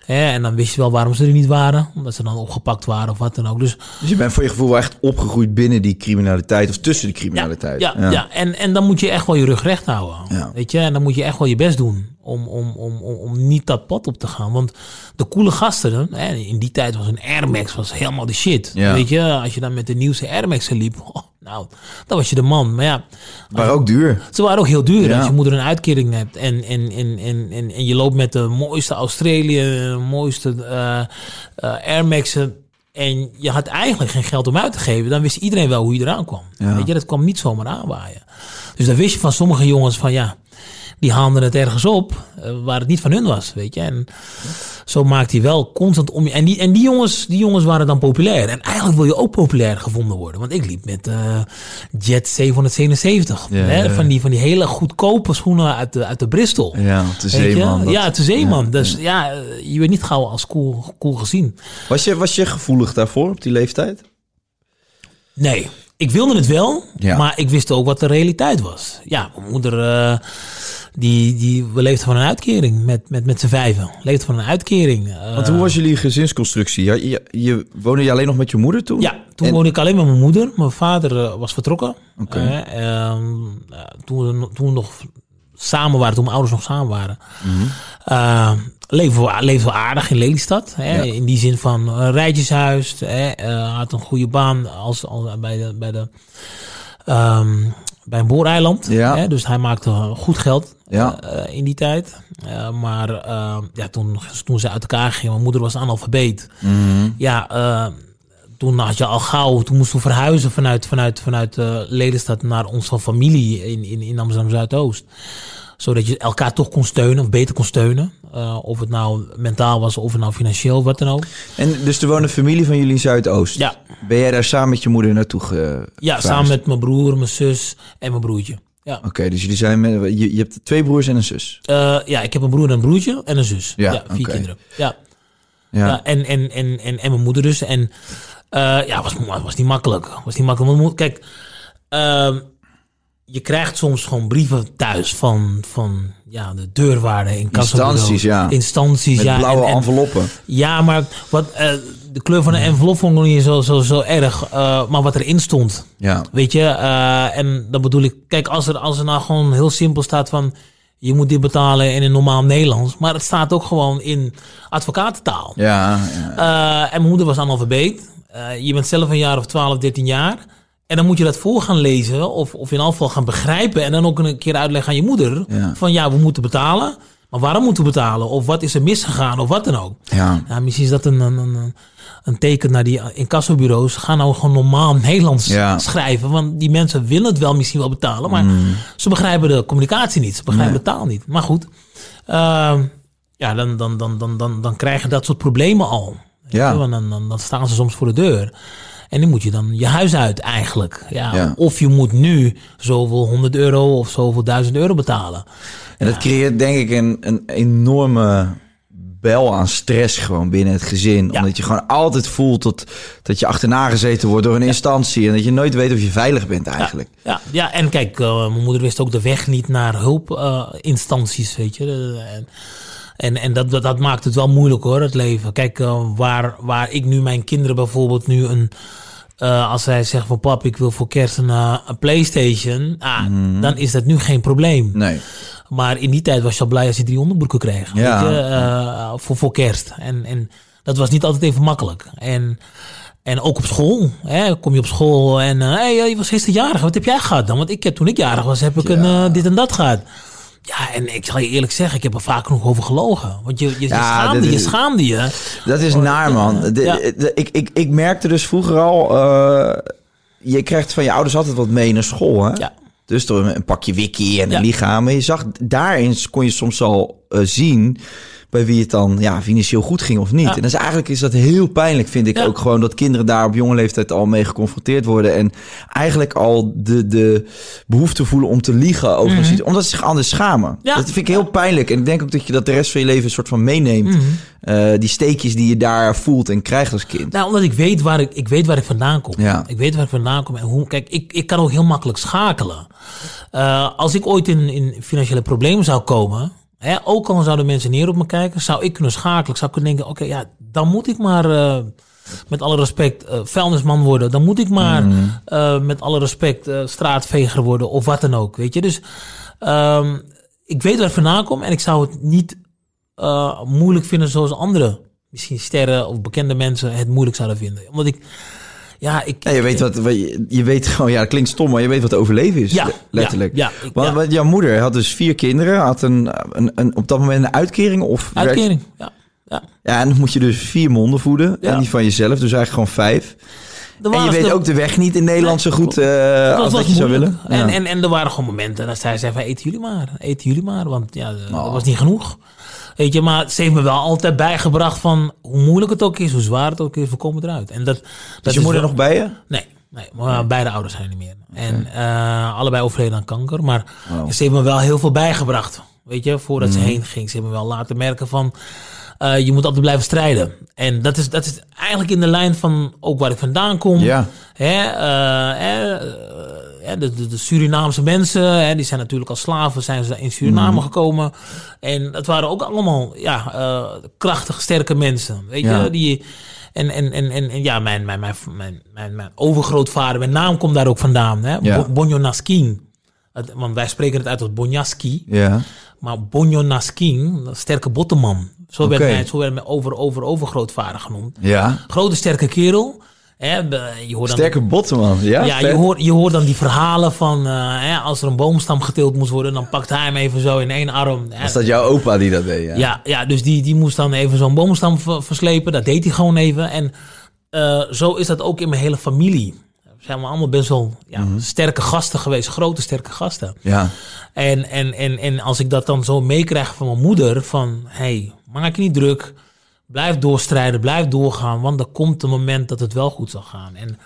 Speaker 3: Hè, en dan wist je wel waarom ze er niet waren. Omdat ze dan opgepakt waren of wat dan ook. Dus
Speaker 2: Dus je bent voor je gevoel wel echt opgegroeid binnen die criminaliteit of tussen de criminaliteit.
Speaker 3: ja, ja, En, en dan moet je echt wel je rug recht houden.
Speaker 2: Ja.
Speaker 3: Weet je, en dan moet je echt wel je best doen om, om, om, om, om niet dat pad op te gaan. Want de coole gasten, hè, in die tijd was een Air Max was helemaal de shit.
Speaker 2: Ja.
Speaker 3: Weet je, als je dan met de nieuwste Air Max'en liep, oh, nou, dan was je de man. Maar ja,
Speaker 2: Maar ook duur.
Speaker 3: ze waren ook heel duur.
Speaker 2: Ja.
Speaker 3: Als je moeder een uitkering hebt en, en, en, en, en, en je loopt met de mooiste Australië, de mooiste eh, Air Max'en. En je had eigenlijk geen geld om uit te geven. Dan wist iedereen wel hoe je eraan kwam.
Speaker 2: Ja.
Speaker 3: Weet je, dat kwam niet zomaar aanwaaien. Dus dan wist je van sommige jongens van ja, die haalden het ergens op eh, waar het niet van hun was. Weet je, en zo maakt hij wel constant om je. En die, en die, jongens, die jongens waren dan populair. En eigenlijk wil je ook populair gevonden worden. Want ik liep met eh, Jet 777.
Speaker 2: Ja,
Speaker 3: hè,
Speaker 2: ja.
Speaker 3: Van, die, van die hele goedkope schoenen uit de, uit de Bristol.
Speaker 2: Ja,
Speaker 3: je?
Speaker 2: zeeman. dat-
Speaker 3: Ja, de zeeman. Dus ja, eh, je werd niet gauw als cool, cool gezien.
Speaker 2: Was, je, was je gevoelig daarvoor op die leeftijd?
Speaker 3: Nee, ik wilde het wel,
Speaker 2: Ja.
Speaker 3: maar ik wist ook wat de realiteit was. Ja, mijn moeder, eh, die, die, leefden van een uitkering met, met, met z'n vijven. Leefden van een uitkering. eh,
Speaker 2: Want hoe was jullie gezinsconstructie? Ja, je, je, woonde je alleen nog met je moeder toen?
Speaker 3: Ja, toen
Speaker 2: En-
Speaker 3: woonde ik alleen met mijn moeder. Mijn vader eh, was vertrokken.
Speaker 2: Oké.
Speaker 3: Eh, ehm, eh, toen, we, nog- toen we nog samen waren, toen mijn ouders nog samen waren. eh, leven, we, leefden we aardig in Lelystad. Hè?
Speaker 2: Ja.
Speaker 3: In die zin van een rijtjeshuis. Hè? had een goede baan als, als bij de... Bij de ehm, bij een booreiland.
Speaker 2: Ja.
Speaker 3: Hè? Dus hij maakte goed geld
Speaker 2: Ja.
Speaker 3: eh, in die tijd. Eh, maar eh, ja, toen, toen ze uit elkaar gingen, mijn moeder was analfabeet.
Speaker 2: Mhm.
Speaker 3: Ja, toen had je al gauw, toen moesten we verhuizen vanuit, vanuit, vanuit Lelystad naar onze familie in, in, in Amsterdam Zuidoost. Zodat je elkaar toch kon steunen, of beter kon steunen. Eh, of het nou mentaal was, of het nou financieel, wat dan ook.
Speaker 2: En dus er woont een familie van jullie in Zuidoost.
Speaker 3: Ja,
Speaker 2: Ben jij daar samen met je moeder naartoe ge...
Speaker 3: ja samen met mijn broer, mijn zus en mijn broertje. Ja.
Speaker 2: Oké, dus jullie zijn met... Je, je hebt twee broers en een zus.
Speaker 3: Eh, ja, ik heb een broer en een broertje en een zus.
Speaker 2: Ja,
Speaker 3: Ja, vier kinderen. Ja.
Speaker 2: Ja.
Speaker 3: Ja, en, en, en, en, en mijn moeder dus. En eh, ja, was, was niet makkelijk. Was niet makkelijk. Want, kijk, ehm, je krijgt soms gewoon brieven thuis van, van ja, de deurwaarden in
Speaker 2: Instanties, ja.
Speaker 3: Instanties,
Speaker 2: met
Speaker 3: ja.
Speaker 2: blauwe
Speaker 3: en, en-
Speaker 2: enveloppen.
Speaker 3: ja, maar wat, eh, de kleur van de envelop vond ik niet zo, zo, zo erg. eh, maar wat erin stond,
Speaker 2: Ja.
Speaker 3: Weet je, eh, en dan bedoel ik, kijk, als er, als er nou gewoon heel simpel staat van je moet dit betalen in een normaal Nederlands, maar het staat ook gewoon in advocatentaal.
Speaker 2: Ja, ja.
Speaker 3: En mijn moeder was analfabeet. Je bent zelf een jaar of 12, 13 jaar. En dan moet je dat voor gaan lezen of, of in ieder geval gaan begrijpen en dan ook een keer uitleggen aan je moeder
Speaker 2: Ja.
Speaker 3: van ja, we moeten betalen. Maar waarom moeten we betalen? Of wat is er misgegaan? Of wat dan ook.
Speaker 2: ja.
Speaker 3: Ja, misschien is dat een, een, een, een teken naar die incassobureaus. Ga nou gewoon normaal Nederlands
Speaker 2: Ja.
Speaker 3: schrijven. Want die mensen willen het wel misschien wel betalen. Maar ze begrijpen de communicatie niet. Ze begrijpen
Speaker 2: Nee.
Speaker 3: de taal niet. Maar goed. ehm, ja, dan, dan, dan, dan, dan, dan krijg je dat soort problemen al.
Speaker 2: Ja.
Speaker 3: Want dan, dan, dan staan ze soms voor de deur. En dan moet je dan je huis uit eigenlijk. Ja,
Speaker 2: Ja.
Speaker 3: Of je moet nu zoveel 100 euro of zoveel duizend euro betalen.
Speaker 2: En dat creëert denk ik een, een enorme bel aan stress gewoon binnen het gezin.
Speaker 3: Ja.
Speaker 2: Omdat je gewoon altijd voelt dat, dat je achterna gezeten wordt door een instantie. En dat je nooit weet of je veilig bent eigenlijk.
Speaker 3: Ja, ja en kijk, eh, mijn moeder wist ook de weg niet naar hulpinstanties, weet je. Eh, en en, en dat, dat, dat maakt het wel moeilijk hoor, het leven. Kijk, eh, waar, waar ik nu mijn kinderen bijvoorbeeld nu een... eh, als zij zeggen van pap, ik wil voor kerst een, eh, een Playstation. Ah, dan is dat nu geen probleem.
Speaker 2: Nee.
Speaker 3: Maar in die tijd was je al blij als je drie onderbroeken kreeg.
Speaker 2: Ja.
Speaker 3: Weet je, voor, voor kerst. En, en dat was niet altijd even makkelijk. En, en ook op school. Hè, kom je op school en hey, je was gisteren jarig. Wat heb jij gehad dan? Want ik heb, toen ik jarig was, heb ik een, dit en dat gehad. Ja, en ik zal je eerlijk zeggen, ik heb er vaak nog over gelogen. Want je, je, je
Speaker 2: Ja,
Speaker 3: schaamde je, schaamde je.
Speaker 2: Dat is naar, man. De-
Speaker 3: Ja.
Speaker 2: de- ik, ik, ik merkte dus vroeger al... eh, je krijgt van je ouders altijd wat mee naar school, hè?
Speaker 3: Ja.
Speaker 2: Dus door een pakje wiki en een lichaam. Maar je zag, daarin kon je soms al eh, zien bij wie het dan ja, financieel goed ging of niet.
Speaker 3: Ja.
Speaker 2: En dus eigenlijk is dat heel pijnlijk, vind ik
Speaker 3: Ja.
Speaker 2: ook gewoon dat kinderen daar op jonge leeftijd al mee geconfronteerd worden en eigenlijk al de, de behoefte voelen om te liegen over iets, omdat ze zich anders schamen.
Speaker 3: Ja.
Speaker 2: Dat vind ik heel pijnlijk. En ik denk ook dat je dat de rest van je leven een soort van meeneemt.
Speaker 3: Mhm.
Speaker 2: Eh, die steekjes die je daar voelt en krijgt als kind.
Speaker 3: Nou, omdat ik weet waar ik, ik weet waar ik vandaan kom.
Speaker 2: Ja.
Speaker 3: Ik weet waar ik vandaan kom. En hoe, kijk, ik, ik kan ook heel makkelijk schakelen. Eh, als ik ooit in, in financiële problemen zou komen, hè, ook al zouden mensen neer op me kijken, zou ik kunnen schakelen. Ik zou kunnen denken, oké, ja, dan moet ik maar, eh, met alle respect, eh vuilnisman worden. Dan moet ik maar, eh, met alle respect, straatveger worden of wat dan ook, weet je. Dus ehm, ik weet waar ik vandaan kom en ik zou het niet moeilijk vinden zoals andere, misschien sterren of bekende mensen het moeilijk zouden vinden. Omdat ik, ja, ik...
Speaker 2: Ja, je weet wat, je, weet gewoon, ja, dat klinkt stom, maar je weet wat overleven is.
Speaker 3: Ja,
Speaker 2: le- letterlijk.
Speaker 3: ja, ja, ik-
Speaker 2: want, jouw moeder had dus vier kinderen, had een, een, een, op dat moment een uitkering of
Speaker 3: Uitkering, ja. ja.
Speaker 2: Ja, en dan moet je dus vier monden voeden en die van jezelf, dus eigenlijk gewoon vijf. En je weet
Speaker 3: er-
Speaker 2: ook de weg niet in Nederland zo goed eh,
Speaker 3: dat
Speaker 2: als dat je zou willen.
Speaker 3: En,
Speaker 2: Ja.
Speaker 3: en, en er waren gewoon momenten dat zij zei van eten jullie maar, eten jullie maar. Want ja,
Speaker 2: Oh.
Speaker 3: dat was niet genoeg. Weet je, maar ze heeft me wel altijd bijgebracht van hoe moeilijk het ook is, hoe zwaar het ook is, we komen eruit. En dat, dat
Speaker 2: is je moeder
Speaker 3: wel-
Speaker 2: nog bij je?
Speaker 3: Nee, nee maar beide ouders zijn niet meer. En eh, allebei overleden aan kanker. Maar ze heeft me wel heel veel bijgebracht. Weet je, voordat
Speaker 2: Mhm.
Speaker 3: ze heen ging. Ze heeft me wel laten merken van... eh, je moet altijd blijven strijden. En dat is, dat is eigenlijk in de lijn van ook waar ik vandaan kom.
Speaker 2: Ja.
Speaker 3: Hè, eh, de, de, Surinaamse mensen, hè, die zijn natuurlijk als slaven zijn ze in Suriname
Speaker 2: Mhm.
Speaker 3: gekomen. En dat waren ook allemaal ja, eh, krachtige, sterke mensen. Weet
Speaker 2: Ja.
Speaker 3: je, die... En, en, en, en, ja, mijn, mijn, mijn, mijn, mijn, mijn overgrootvader, mijn naam komt daar ook vandaan. Hè?
Speaker 2: Ja.
Speaker 3: Want wij spreken het uit als Bonjaski.
Speaker 2: Ja.
Speaker 3: Maar Bonjo Naskin, een sterke bottenman. Zo werd, mij, zo werd mijn over, over, overgrootvader genoemd.
Speaker 2: Ja.
Speaker 3: Grote, sterke kerel. Hè? Je hoort dan
Speaker 2: Sterke botten, man. Ja,
Speaker 3: ja, je hoort, je hoort dan die verhalen van eh, hè, als er een boomstam geteeld moest worden, dan pakt hij hem even zo in één arm. Hè.
Speaker 2: Was dat jouw opa die dat deed? Ja.
Speaker 3: Ja, ja dus die, die moest dan even zo'n boomstam ver- verslepen. Dat deed hij gewoon even. En eh, zo is dat ook in mijn hele familie. We zijn allemaal best wel ja,
Speaker 2: Mhm.
Speaker 3: sterke gasten geweest, grote sterke gasten.
Speaker 2: Ja.
Speaker 3: En, en, en, en als ik dat dan zo meekrijg van mijn moeder, van hey, maak je niet druk, blijf doorstrijden, blijf doorgaan, want er komt een moment dat het wel goed zal gaan. En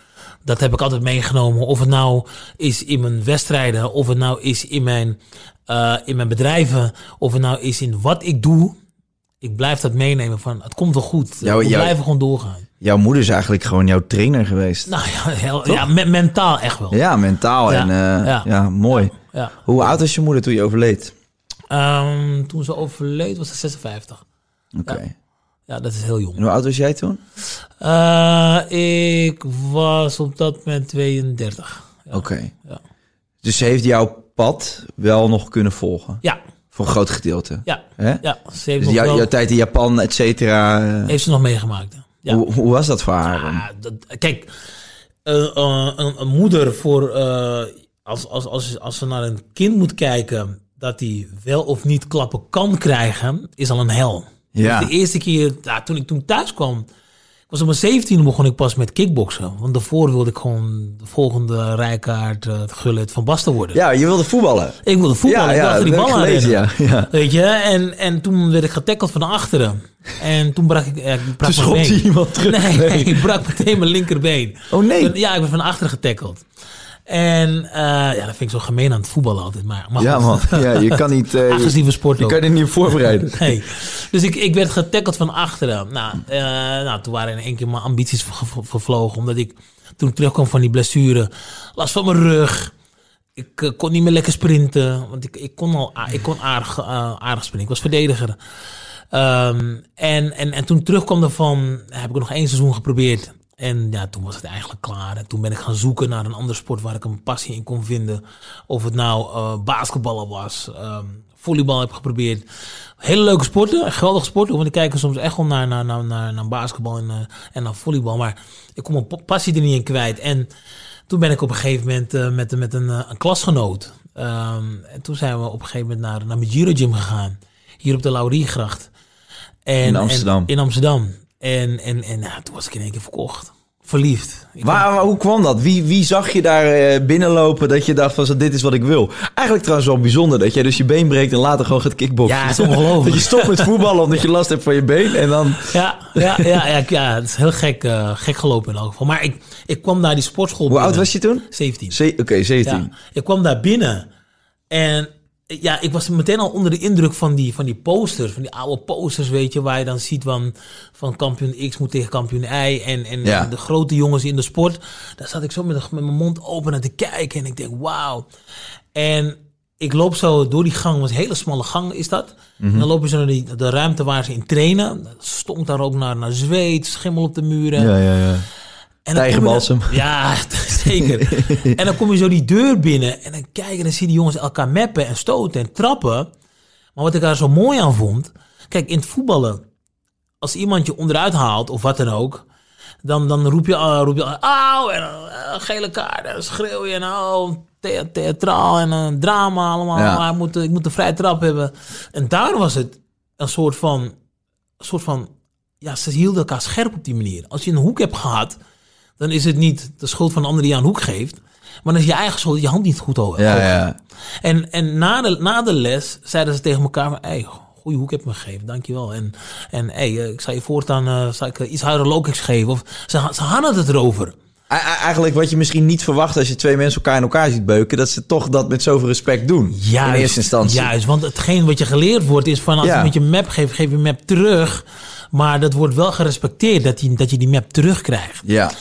Speaker 3: dat heb ik altijd meegenomen, of het nou is in mijn wedstrijden, of het nou is in mijn, eh, in mijn bedrijven, of het nou is in wat ik doe. Ik blijf dat meenemen van het komt wel goed.
Speaker 2: Jouw-
Speaker 3: We
Speaker 2: jouw-
Speaker 3: blijven gewoon doorgaan.
Speaker 2: Jouw moeder is eigenlijk gewoon jouw trainer geweest.
Speaker 3: Nou ja, heel, ja me- mentaal echt wel.
Speaker 2: Ja, mentaal.
Speaker 3: Ja,
Speaker 2: En eh, ja.
Speaker 3: ja.
Speaker 2: mooi. Hoe oud was je moeder toen je overleed?
Speaker 3: Ehm, toen ze overleed was ze 56.
Speaker 2: Oké.
Speaker 3: Ja, dat is heel jong.
Speaker 2: En hoe oud was jij toen?
Speaker 3: Eh, ik was op dat moment 32. Ja.
Speaker 2: Oké.
Speaker 3: Ja.
Speaker 2: Dus ze heeft jouw pad wel nog kunnen volgen.
Speaker 3: Ja,
Speaker 2: Voor een groot gedeelte.
Speaker 3: ja,
Speaker 2: Hè?
Speaker 3: ja. Ze heeft,
Speaker 2: Dus
Speaker 3: nog
Speaker 2: jou-
Speaker 3: wel,
Speaker 2: jouw tijd in Japan, et cetera. eh,
Speaker 3: heeft ze nog meegemaakt. Ja.
Speaker 2: hoe, hoe was dat voor haar?
Speaker 3: dat, kijk, een, een moeder voor... eh, als, als, als, als ze naar een kind moet kijken... dat hij wel of niet klappen kan krijgen... is al een hel.
Speaker 2: Ja.
Speaker 3: Dus de eerste keer, ja, toen ik toen thuis kwam... Ik was op mijn 17 begon ik pas met kickboksen. Want daarvoor wilde ik gewoon de volgende Rijkaard, uh, Gullit van Basten worden.
Speaker 2: Ja, je wilde voetballen.
Speaker 3: Ik wilde voetballen,
Speaker 2: Ja,
Speaker 3: ik
Speaker 2: ja,
Speaker 3: wilde die
Speaker 2: dat
Speaker 3: bal
Speaker 2: heb ik gelezen, ja, ja.
Speaker 3: Weet je, en, en toen werd ik getackeld van achteren. En toen brak ik, ik brak
Speaker 2: Toen
Speaker 3: mijn been.
Speaker 2: iemand terug.
Speaker 3: Nee,
Speaker 2: Nee.
Speaker 3: ik brak meteen mijn linkerbeen.
Speaker 2: Oh, nee.
Speaker 3: Ja, ik ben van achteren getackeld. En eh, ja, dat vind ik zo gemeen aan het voetballen altijd. Maar, maar
Speaker 2: Ja, man. Ja, je kan niet... eh,
Speaker 3: Agressieve sport
Speaker 2: je
Speaker 3: ook.
Speaker 2: kan je niet voorbereiden.
Speaker 3: Nee. Dus ik, ik werd getackeld van achteren. Nou, eh, nou, toen waren in één keer mijn ambities ver- ver- vervlogen. Omdat ik, toen terugkwam van die blessure, last van mijn rug. Ik kon niet meer lekker sprinten. Want ik, ik kon al ik kon aardig, aardig sprinten. Ik was verdediger. Ehm, en, en, en toen terugkwam ervan, heb ik nog één seizoen geprobeerd. En ja, toen was het eigenlijk klaar. En toen ben ik gaan zoeken naar een andere sport waar ik een passie in kon vinden. Of het nou eh basketballen was, ehm, volleybal heb ik geprobeerd. Hele leuke sporten, geweldige sporten. Want ik kijk soms echt wel naar, naar, naar, naar, naar basketbal en, eh, en naar volleybal. Maar ik kom mijn pa- passie er niet in kwijt. En toen ben ik op een gegeven moment eh, met, met een, een klasgenoot. ehm, en toen zijn we op een gegeven moment naar, naar mijn Giro Gym gegaan. Hier op de Lauriergracht. En,
Speaker 2: In Amsterdam.
Speaker 3: En, in Amsterdam. En, en, en ja, toen was ik in één keer verkocht. verliefd. Ik
Speaker 2: Waar, maar hoe kwam dat? Wie, wie zag je daar eh, binnenlopen dat je dacht van dit is wat ik wil? Eigenlijk trouwens wel bijzonder dat jij dus je been breekt en later gewoon gaat kickboksen.
Speaker 3: Ja, het is ongelooflijk.
Speaker 2: dat je stopt met voetballen omdat je last hebt van je been en dan...
Speaker 3: Ja, ja, ja, ja, ja, het is heel gek, eh, gek gelopen in elk geval. Maar ik, ik kwam naar die sportschool
Speaker 2: Hoe oud
Speaker 3: binnen.
Speaker 2: was je toen?
Speaker 3: 17.
Speaker 2: Ze- Oké, 17.
Speaker 3: Ja, ik kwam daar binnen en ja, ik was meteen al onder de indruk van die, van die posters, van die oude posters, weet je, waar je dan ziet van, van kampioen X moet tegen kampioen Y en, en
Speaker 2: Ja.
Speaker 3: de grote jongens in de sport. Daar zat ik zo met, met mijn mond open naar te kijken en ik denk, wauw. En ik loop zo door die gang, was een hele smalle gang is dat. En dan loop je zo naar die, de ruimte waar ze in trainen. Dat stonk daar ook naar, naar zweet, schimmel op de muren.
Speaker 2: Ja, ja, ja.
Speaker 3: En dan- Ja, zeker. en dan kom je zo die deur binnen en dan kijk je en dan zie je die jongens elkaar meppen en stoten en trappen. Maar wat ik daar zo mooi aan vond, kijk, in het voetballen, als iemand je onderuit haalt of wat dan ook, dan, dan roep je, uh, roep je auw, en uh, gele kaart, en schreeuw je en oh, thea- theatraal en een drama allemaal.
Speaker 2: Ja.
Speaker 3: Maar ik, moet, ik moet een vrije trap hebben. En daar was het een soort van, een soort van, ja, ze hielden elkaar scherp op die manier. Als je een hoek hebt gehad, dan is het niet de schuld van een ander die je een hoek geeft. Maar dan is je eigen schuld dat je hand niet goed hoog
Speaker 2: Ja, ja.
Speaker 3: en, en na, de, na de les zeiden ze tegen elkaar van... Hey, goeie hoek heb je me gegeven, dankjewel. En, en hey, eh, ik zal je voortaan zal ik, eh, iets harder low-kicks geven. Of, ze, ze hadden het erover.
Speaker 2: Eigenlijk wat je misschien niet verwacht als je twee mensen elkaar in elkaar ziet beuken, dat ze toch dat met zoveel respect doen.
Speaker 3: Juist,
Speaker 2: in eerste instantie.
Speaker 3: Juist, want hetgeen wat je geleerd wordt is van... als
Speaker 2: Ja.
Speaker 3: je met je map geeft, geef je map terug. Maar dat wordt wel gerespecteerd dat je, dat je die map terugkrijgt.
Speaker 2: Ja.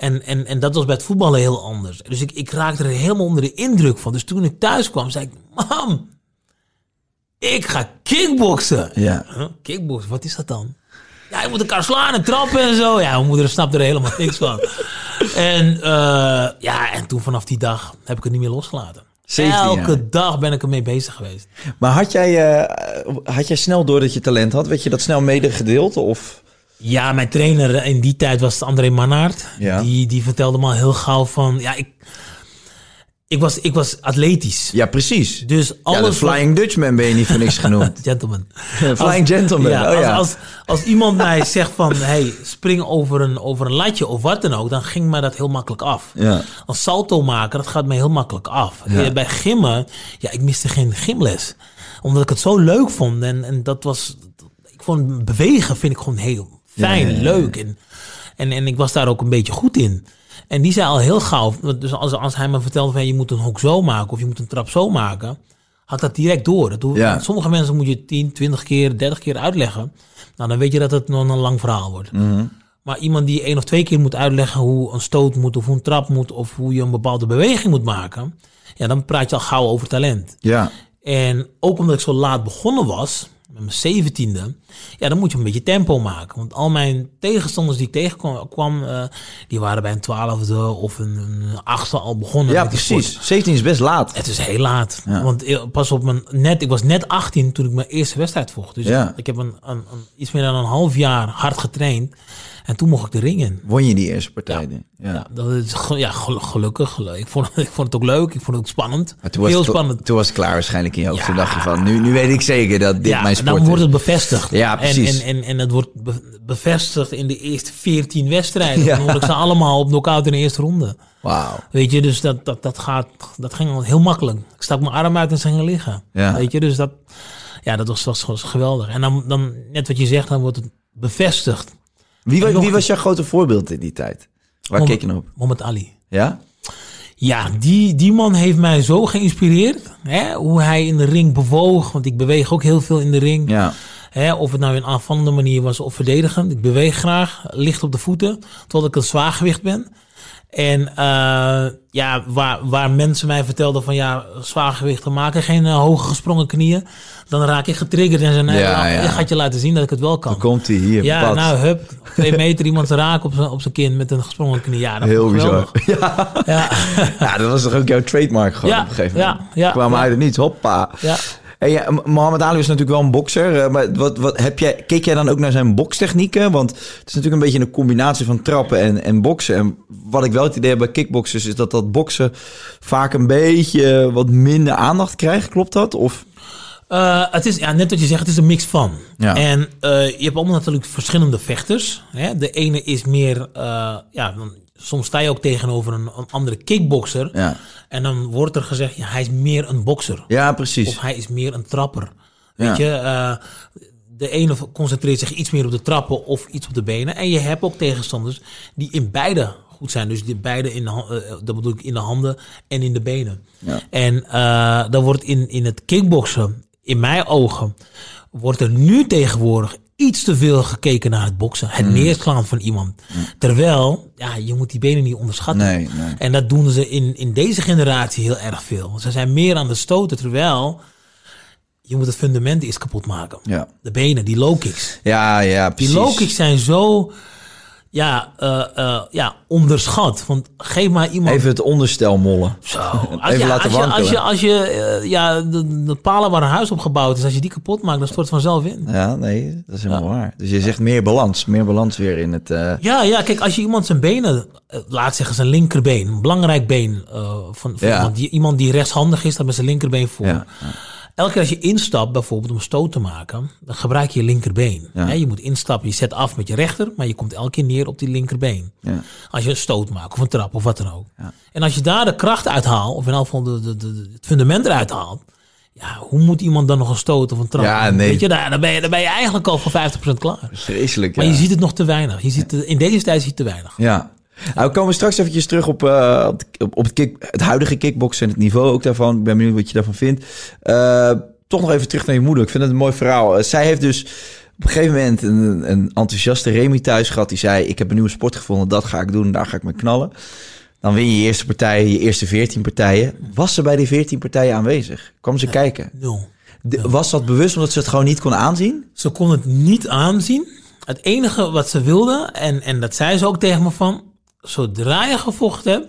Speaker 3: En, en, en dat was bij het voetballen heel anders. Dus ik, ik raakte er helemaal onder de indruk van. Dus toen ik thuis kwam, zei ik... Mam, ik ga kickboksen.
Speaker 2: Ja.
Speaker 3: Huh? Kickboksen, wat is dat dan? Ja, je moet elkaar slaan en trappen en zo. Ja, mijn moeder snapte er helemaal niks van. En, eh, ja, en toen vanaf die dag heb ik het niet meer losgelaten.
Speaker 2: 17
Speaker 3: Elke dag ben ik ermee bezig geweest.
Speaker 2: Maar had jij, eh, had jij snel door dat je talent had? Werd je dat snel medegedeeld? Of?
Speaker 3: Ja, mijn trainer in die tijd was André Mannaert.
Speaker 2: Ja.
Speaker 3: Die, die vertelde me al heel gauw van... Ja, ik, ik, was, ik was atletisch.
Speaker 2: Ja, precies.
Speaker 3: Dus
Speaker 2: Ja,
Speaker 3: alles...
Speaker 2: de Flying Dutchman ben je niet voor niks genoemd.
Speaker 3: Gentleman.
Speaker 2: Flying Gentleman,
Speaker 3: Ja,
Speaker 2: oh
Speaker 3: als,
Speaker 2: ja.
Speaker 3: Als, als iemand mij zegt van... Hey, spring over een, over een latje of wat dan ook... dan ging mij dat heel makkelijk af.
Speaker 2: Ja.
Speaker 3: Als salto maken, dat gaat mij heel makkelijk af.
Speaker 2: Ja.
Speaker 3: Eh, Bij gimmen, ja, ik miste geen gymles. Omdat ik het zo leuk vond. En, en dat was... Ik vond bewegen vind ik gewoon heel fijn,
Speaker 2: Ja, ja, ja.
Speaker 3: leuk. En, en, en ik was daar ook een beetje goed in. En die zei al heel gauw... Dus als, als hij me vertelde van... je moet een hoek zo maken of je moet een trap zo maken... had dat direct door. Dat
Speaker 2: Ja.
Speaker 3: Sommige mensen moet je 10, 20 keer, 30 keer uitleggen. Nou, dan weet je dat het nog een lang verhaal wordt.
Speaker 2: Mhm.
Speaker 3: Maar iemand die één of twee keer moet uitleggen hoe een stoot moet, of hoe een trap moet, of hoe je een bepaalde beweging moet maken, ja, dan praat je al gauw over talent.
Speaker 2: Ja.
Speaker 3: En ook omdat ik zo laat begonnen was, met mijn zeventiende, ja, dan moet je een beetje tempo maken. Want al mijn tegenstanders die ik tegenkwam, kwam, eh, die waren bij een twaalfde of een, een achtste al begonnen.
Speaker 2: ja, precies. 17 is best laat.
Speaker 3: Het is heel laat.
Speaker 2: Ja.
Speaker 3: Want eh, pas op mijn net, ik was net 18 toen ik mijn eerste wedstrijd vocht. Dus
Speaker 2: Ja.
Speaker 3: ik heb een, een, een- iets meer dan een half jaar hard getraind. En toen mocht ik de ring in.
Speaker 2: Won je die eerste partij? Ja.
Speaker 3: Ja, dat is ja, gel- gelukkig. Gelu- Ik vond, ik vond het ook leuk. Ik vond het ook spannend.
Speaker 2: Maar toen was,
Speaker 3: Heel
Speaker 2: het,
Speaker 3: spannend.
Speaker 2: toen was het klaar waarschijnlijk in je hoofd. Toen dacht je van, nu, nu weet ik zeker dat dit
Speaker 3: ja,
Speaker 2: mijn sport
Speaker 3: dan wordt het bevestigd.
Speaker 2: Ja, precies.
Speaker 3: En, en, en, en het wordt be- bevestigd in de eerste 14 wedstrijden.
Speaker 2: Ja.
Speaker 3: Dan word ik ze allemaal op knockout in de eerste ronde.
Speaker 2: Wauw.
Speaker 3: Weet je, dus dat, dat, dat, gaat, dat ging al heel makkelijk. Ik stak mijn arm uit en ze gingen liggen.
Speaker 2: Ja.
Speaker 3: Weet je, dus dat, ja, dat was, was, was geweldig. En dan, dan, net wat je zegt, dan wordt het bevestigd.
Speaker 2: Wie, was jouw grote voorbeeld in die tijd? Waar keek je naar op?
Speaker 3: Mohammed Ali.
Speaker 2: Ja?
Speaker 3: Ja, die, die man heeft mij zo geïnspireerd. Hè? Hoe hij in de ring bewoog. Want ik beweeg ook heel veel in de ring.
Speaker 2: Ja.
Speaker 3: Hè? Of het nou in aanvallende manier was of verdedigend. Ik beweeg graag, licht op de voeten. Totdat ik een zwaargewicht ben. En eh, ja, waar, waar mensen mij vertelden van ja, zwaargewichten maken geen eh, hoge gesprongen knieën. Dan raak ik getriggerd en zei nee,
Speaker 2: Ja,
Speaker 3: gaat je laten zien dat ik het wel kan.
Speaker 2: Dan komt hij hier.
Speaker 3: Ja, nou, hup, twee meter iemand te raken op zijn, op zijn kin met een gesprongen knie. Ja, dat
Speaker 2: Heel bizar. Ja.
Speaker 3: Ja,
Speaker 2: ja, dat was toch ook jouw trademark gewoon
Speaker 3: Ja,
Speaker 2: op een gegeven moment?
Speaker 3: ja,
Speaker 2: Kwam
Speaker 3: ja.
Speaker 2: uit het niets, hoppa.
Speaker 3: ja.
Speaker 2: Hey, ja, M- Mohammed Ali was natuurlijk wel een bokser. eh, maar wat, wat, heb jij, keek jij dan ook naar zijn bokstechnieken? Want het is natuurlijk een beetje een combinatie van trappen en, en boksen. En wat ik wel het idee heb bij kickboxers... is dat dat boksen vaak een beetje wat minder aandacht krijgt. Klopt dat? Of,
Speaker 3: Eh, het is ja, net wat je zegt, het is een mix van.
Speaker 2: Ja.
Speaker 3: En eh, je hebt allemaal natuurlijk verschillende vechters. Hè? De ene is meer, eh, ja, dan, soms sta je ook tegenover een, een andere kickboxer.
Speaker 2: Ja.
Speaker 3: En dan wordt er gezegd, ja, hij is meer een bokser.
Speaker 2: Ja, precies.
Speaker 3: Of hij is meer een trapper. Weet je, de ene concentreert zich iets meer op de trappen of iets op de benen. En je hebt ook tegenstanders die in beide goed zijn. Dus die beide in de, dat bedoel ik in de handen en in de benen.
Speaker 2: Ja.
Speaker 3: En eh dan wordt in, in het kickboksen, in mijn ogen, wordt er nu tegenwoordig iets te veel gekeken naar het boksen. Het
Speaker 2: Mm.
Speaker 3: neerslaan van iemand. Terwijl, ja, je moet die benen niet onderschatten.
Speaker 2: Nee, nee.
Speaker 3: En dat doen ze in, in deze generatie heel erg veel. Ze zijn meer aan de stoten, terwijl je moet het fundament eens kapot maken.
Speaker 2: Ja.
Speaker 3: De benen, die low kicks.
Speaker 2: Ja, ja,
Speaker 3: Die
Speaker 2: precies.
Speaker 3: low kicks zijn zo ja, eh, eh, ja, onderschat. Want geef maar iemand...
Speaker 2: Even het onderstel mollen.
Speaker 3: Zo, als
Speaker 2: even
Speaker 3: je,
Speaker 2: laten
Speaker 3: als je, als je, als je eh, ja, de, de palen waar een huis op gebouwd is, als je die kapot maakt, dan stort het vanzelf in.
Speaker 2: Ja, nee, dat is helemaal waar. Dus je zegt meer balans. Meer balans weer in het... eh,
Speaker 3: Ja, ja, kijk, als je iemand zijn benen, laat zeggen zijn linkerbeen, een belangrijk been eh, van, van
Speaker 2: Ja.
Speaker 3: iemand, die, iemand die rechtshandig is, dat met zijn linkerbeen voor.
Speaker 2: Ja,
Speaker 3: Elke keer als je instapt, bijvoorbeeld om een stoot te maken, dan gebruik je je linkerbeen.
Speaker 2: Ja.
Speaker 3: Je moet instappen, je zet af met je rechter, maar je komt elke keer neer op die linkerbeen.
Speaker 2: ja.
Speaker 3: Als je een stoot maakt of een trap of wat dan ook. En als je daar de kracht uithaalt, of in elk geval de, de, het fundament eruit haalt, ja, hoe moet iemand dan nog een stoot of een trap?
Speaker 2: Ja, nee.
Speaker 3: Weet je, daar, dan, ben je, dan ben je eigenlijk al voor 50% klaar.
Speaker 2: Vreselijk,
Speaker 3: Maar
Speaker 2: ja.
Speaker 3: je ziet het nog te weinig. Je ziet, het- in deze tijd zie je het te weinig.
Speaker 2: Ja. Nou, we komen straks eventjes terug op, eh, op, het, kick, het huidige kickboksen en het niveau ook daarvan. Ik ben benieuwd wat je daarvan vindt. Eh, toch nog even terug naar je moeder. Ik vind het een mooi verhaal. Eh, zij heeft dus op een gegeven moment een, een enthousiaste Remy thuis gehad. Die zei, ik heb een nieuwe sport gevonden, dat ga ik doen, daar ga ik mee knallen. Dan win je je eerste partijen, je eerste 14 partijen. Was ze bij die 14 partijen aanwezig? Kwam ze kijken?
Speaker 3: Nul.
Speaker 2: Was dat bewust omdat ze het gewoon niet kon aanzien?
Speaker 3: Ze kon het niet aanzien. Het enige wat ze wilde, en, en dat zei ze ook tegen me van... Zodra je gevochten hebt,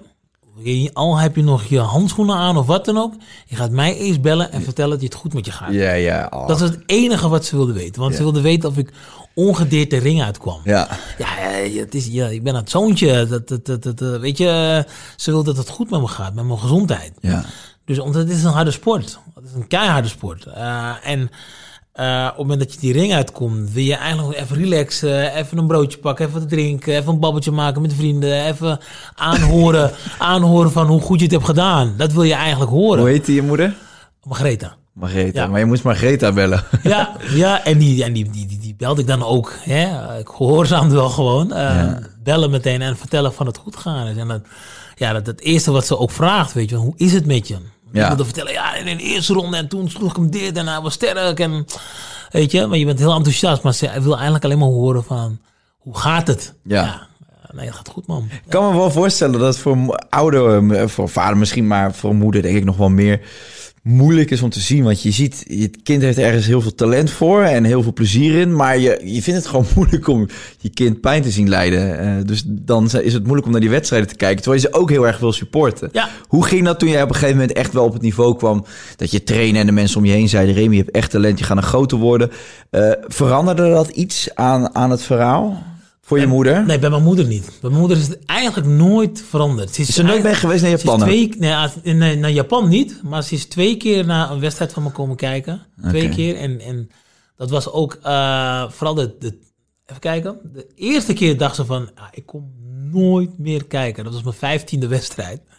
Speaker 3: al heb je nog je handschoenen aan of wat dan ook... je gaat mij eerst bellen en vertellen dat je het goed met je gaat.
Speaker 2: Ja, ja. oh.
Speaker 3: Dat was het enige wat ze wilde weten. Want ze wilde weten of ik ongedeerd de ring uitkwam.
Speaker 2: Ja,
Speaker 3: Ja, ja, het is, ja ik ben het zoontje. Dat, dat, dat, dat, eh, weet je, ze wil dat het goed met me gaat, met mijn gezondheid.
Speaker 2: ja.
Speaker 3: Dus omdat het is een harde sport. Het is een keiharde sport. Eh, en eh, op het moment dat je die ring uitkomt, wil je eigenlijk even relaxen, even een broodje pakken, even wat drinken, even een babbeltje maken met vrienden, even aanhoren, aanhoren van hoe goed je het hebt gedaan. Dat wil je eigenlijk horen.
Speaker 2: Hoe heette je moeder?
Speaker 3: Margreta. Ja.
Speaker 2: Maar je moest Margreta bellen.
Speaker 3: Ja, ja en, die, en die, die, die, die belde ik dan ook. Hè? Ik gehoorzaamde wel gewoon. eh, Bellen meteen en vertellen van het goed gaan is. En dat, ja, dat het eerste wat ze ook vraagt, weet je, hoe is het met je?
Speaker 2: Ja.
Speaker 3: Ik wilde vertellen, ja, in de eerste ronde en toen sloeg ik hem dit en hij was sterk. En, weet je, maar je bent heel enthousiast, maar ze wil eigenlijk alleen maar horen van, hoe gaat het?
Speaker 2: Ja.
Speaker 3: nee, het gaat goed, man.
Speaker 2: Ik kan me wel voorstellen dat voor mo- ouder, eh, voor vader misschien, maar voor moeder denk ik nog wel meer moeilijk is om te zien. Want je ziet, je kind heeft ergens heel veel talent voor en heel veel plezier in. Maar je, je vindt het gewoon moeilijk om je kind pijn te zien lijden. Eh, dus dan is het moeilijk om naar die wedstrijden te kijken. Terwijl je ze ook heel erg wil supporten.
Speaker 3: Ja.
Speaker 2: Hoe ging dat toen jij op een gegeven moment echt wel op het niveau kwam... dat je trainen en de mensen om je heen zeiden... Remy, je hebt echt talent, je gaat een groter worden. Eh, veranderde dat iets aan, aan het verhaal voor je moeder?
Speaker 3: Nee, bij mijn moeder niet. Bij mijn moeder is het eigenlijk nooit veranderd. Ze
Speaker 2: Is nooit geweest naar Japan?
Speaker 3: twee, nee, nee, naar Japan niet, maar ze is twee keer naar een wedstrijd van me komen kijken. Twee keer. En, en dat was ook eh, vooral de, de. Even kijken. De eerste keer dacht ze van: ah, ik kom nooit meer kijken. Dat was mijn vijftiende wedstrijd. Toen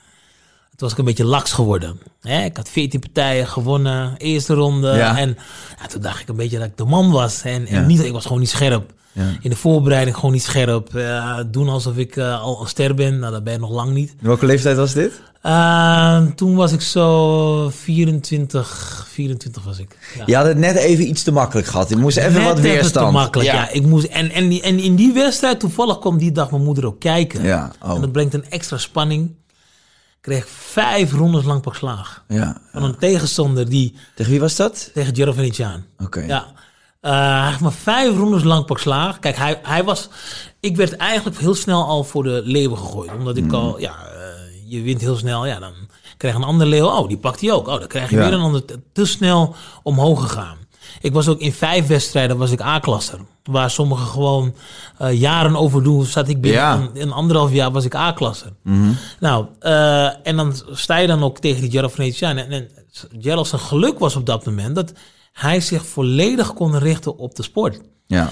Speaker 3: was ik een beetje laks geworden. Hè? Ik had 14 partijen gewonnen, eerste ronde.
Speaker 2: Ja.
Speaker 3: En ja, toen dacht ik een beetje dat ik de man was. En, en
Speaker 2: Ja.
Speaker 3: niet, ik was gewoon niet scherp.
Speaker 2: Ja.
Speaker 3: In de voorbereiding gewoon niet scherp. Eh, doen alsof ik eh, al een ster ben. Nou, dat ben je nog lang niet.
Speaker 2: Welke leeftijd was dit?
Speaker 3: Uh, toen was ik zo 24, 24 was ik. Ja.
Speaker 2: Je had het net even iets te makkelijk gehad. Je moest even
Speaker 3: Net
Speaker 2: wat
Speaker 3: even
Speaker 2: weerstand.
Speaker 3: te makkelijk, ja. ik moest, en, en, die- en in die wedstrijd, toevallig kwam die dag mijn moeder ook kijken.
Speaker 2: Ja, oh.
Speaker 3: En dat brengt een extra spanning. Ik kreeg vijf rondes lang pak slaag.
Speaker 2: Ja.
Speaker 3: Van een tegenstander die
Speaker 2: Tegen wie was dat?
Speaker 3: tegen Jeroveniciaan.
Speaker 2: Oké.
Speaker 3: Ja. Eh, hij heeft me vijf rondes lang pak slaag. Kijk, hij, hij was... Ik werd eigenlijk heel snel al voor de leeuwen gegooid. Omdat
Speaker 2: Hmm.
Speaker 3: ik al... Ja, eh, je wint heel snel. Ja, dan krijg een andere leeuw. Oh, die pakt hij ook. Oh, dan krijg je
Speaker 2: Ja.
Speaker 3: weer een ander. Te- snel omhoog gegaan. Ik was ook in vijf wedstrijden was ik A-klasser. Waar sommigen gewoon eh, jaren over doen. Zat ik binnen
Speaker 2: Ja. Mhm.
Speaker 3: een, een anderhalf jaar was ik A-klasser. Nou, eh, en dan sta je dan ook tegen die Gerald Venetiaan. En, en geluk was op dat moment dat hij zich volledig kon richten op de sport.
Speaker 2: Ja,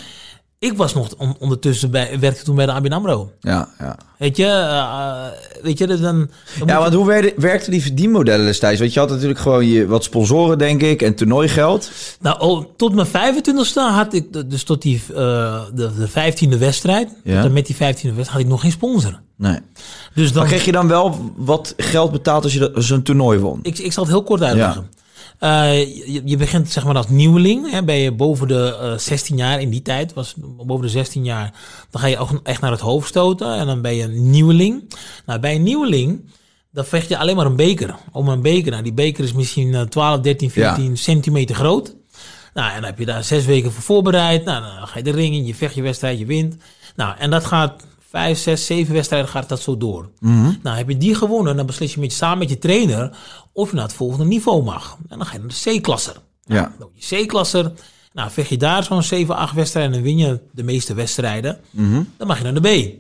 Speaker 3: Ik was nog on- ondertussen bij, werkte toen bij de ABN AMRO.
Speaker 2: ja, ja.
Speaker 3: Weet je, eh, weet je, dus dan, dan
Speaker 2: Ja,
Speaker 3: je-
Speaker 2: want hoe werkten die verdienmodellen destijds? Want je had natuurlijk gewoon je, wat sponsoren, denk ik, en toernooigeld.
Speaker 3: Nou, oh, tot mijn 25ste had ik, dus tot die, eh, de, de 15e wedstrijd,
Speaker 2: Ja.
Speaker 3: met die 15e wedstrijd had ik nog geen sponsor.
Speaker 2: Nee.
Speaker 3: Dus dan,
Speaker 2: Maar kreeg je dan wel wat geld betaald als je zo'n toernooi won?
Speaker 3: ik, ik zal het heel kort uitleggen. Eh, je, je begint zeg maar als nieuweling, hè, ben je boven de eh, 16 jaar in die tijd, was boven de 16 jaar, dan ga je ook echt naar het hoofd stoten en dan ben je een nieuweling. Nou, bij een nieuweling, dan vecht je alleen maar een beker, om een beker. Nou, die beker is misschien eh, 12, 13, 14 centimeter groot. Nou, en dan heb je daar zes weken voor voorbereid. Nou, dan ga je de ring in, je vecht je wedstrijd, je wint. Nou, en dat gaat vijf, zes, zeven wedstrijden gaat dat zo door. Nou, heb je die gewonnen, dan beslis je met, samen met je trainer of je naar het volgende niveau mag. En dan ga je naar de C-klasser.
Speaker 2: Ja.
Speaker 3: Nou, je C-klasser, nou, vecht je daar zo'n 7, 8 wedstrijden en dan win je de meeste wedstrijden. Dan mag je naar de B.